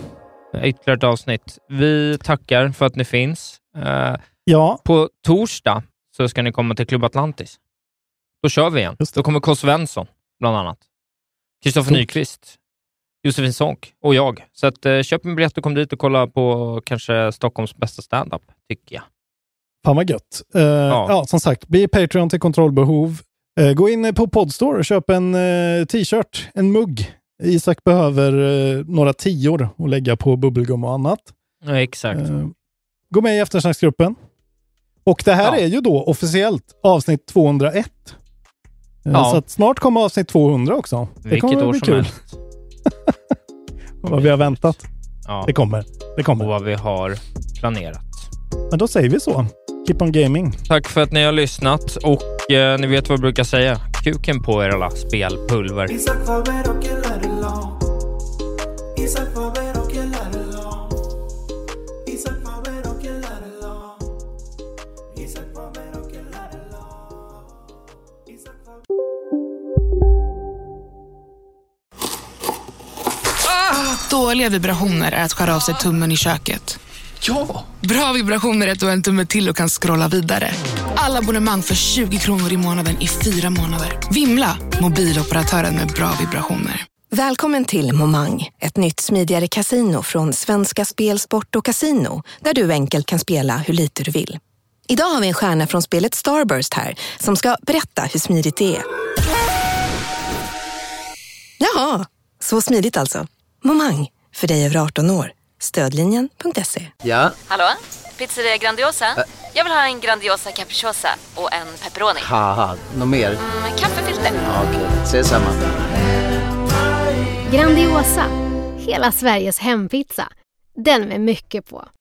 Ytterligare ett avsnitt. Vi tackar för att ni finns. Eh, ja. På torsdag så ska ni komma till Klubb Atlantis. Då kör vi igen. Då kommer K. Svensson, bland annat. Kristoffer. Nyqvist, Josefin Sonck och jag. Så att, eh, köp en biljett och kom dit och kolla på kanske Stockholms bästa standup, tycker jag. Fan vad gött. Eh, ja. som sagt, bli Patreon till kontrollbehov. Eh, gå in på Podstore och köp en eh, t-shirt, en mugg. Isak behöver eh, några tior att lägga på bubbelgum och annat. Ja, exakt. Eh, gå med i eftersnacksgruppen. Och det här Ja. är ju då officiellt avsnitt 201. Eh, Ja. Så snart kommer avsnitt 200 också. Det Vilket kommer år bli som kul. helst. Vad vi har väntat. Ja. Det kommer. Det kommer. Och vad vi har planerat. Men då säger vi så. Keep on gaming. Tack för att ni har lyssnat och eh, ni vet vad jag brukar säga. Kuken på er alla spelpulver. Dåliga vibrationer är att skära av sig tummen i köket. Ja! Bra vibrationer är att du har en tumme till och kan scrolla vidare. Alla abonnemang för 20 kronor i månaden i fyra månader. Vimla! Mobiloperatören med bra vibrationer. Välkommen till Momang, ett nytt smidigare casino från Svenska Spel, Sport och Casino där du enkelt kan spela hur lite du vill. Idag har vi en stjärna från spelet Starburst här som ska berätta hur smidigt det är. Jaha, så smidigt alltså. Momang, för dig över 18 år. Stödlinjen.se. Ja, Hallå? Pizzeria Grandiosa? Jag vill ha en Grandiosa capriciosa och en pepperoni. något mer? Med kaffefilter. Ja, Okej, ses samma. Grandiosa, hela Sveriges hempizza. Den med mycket på.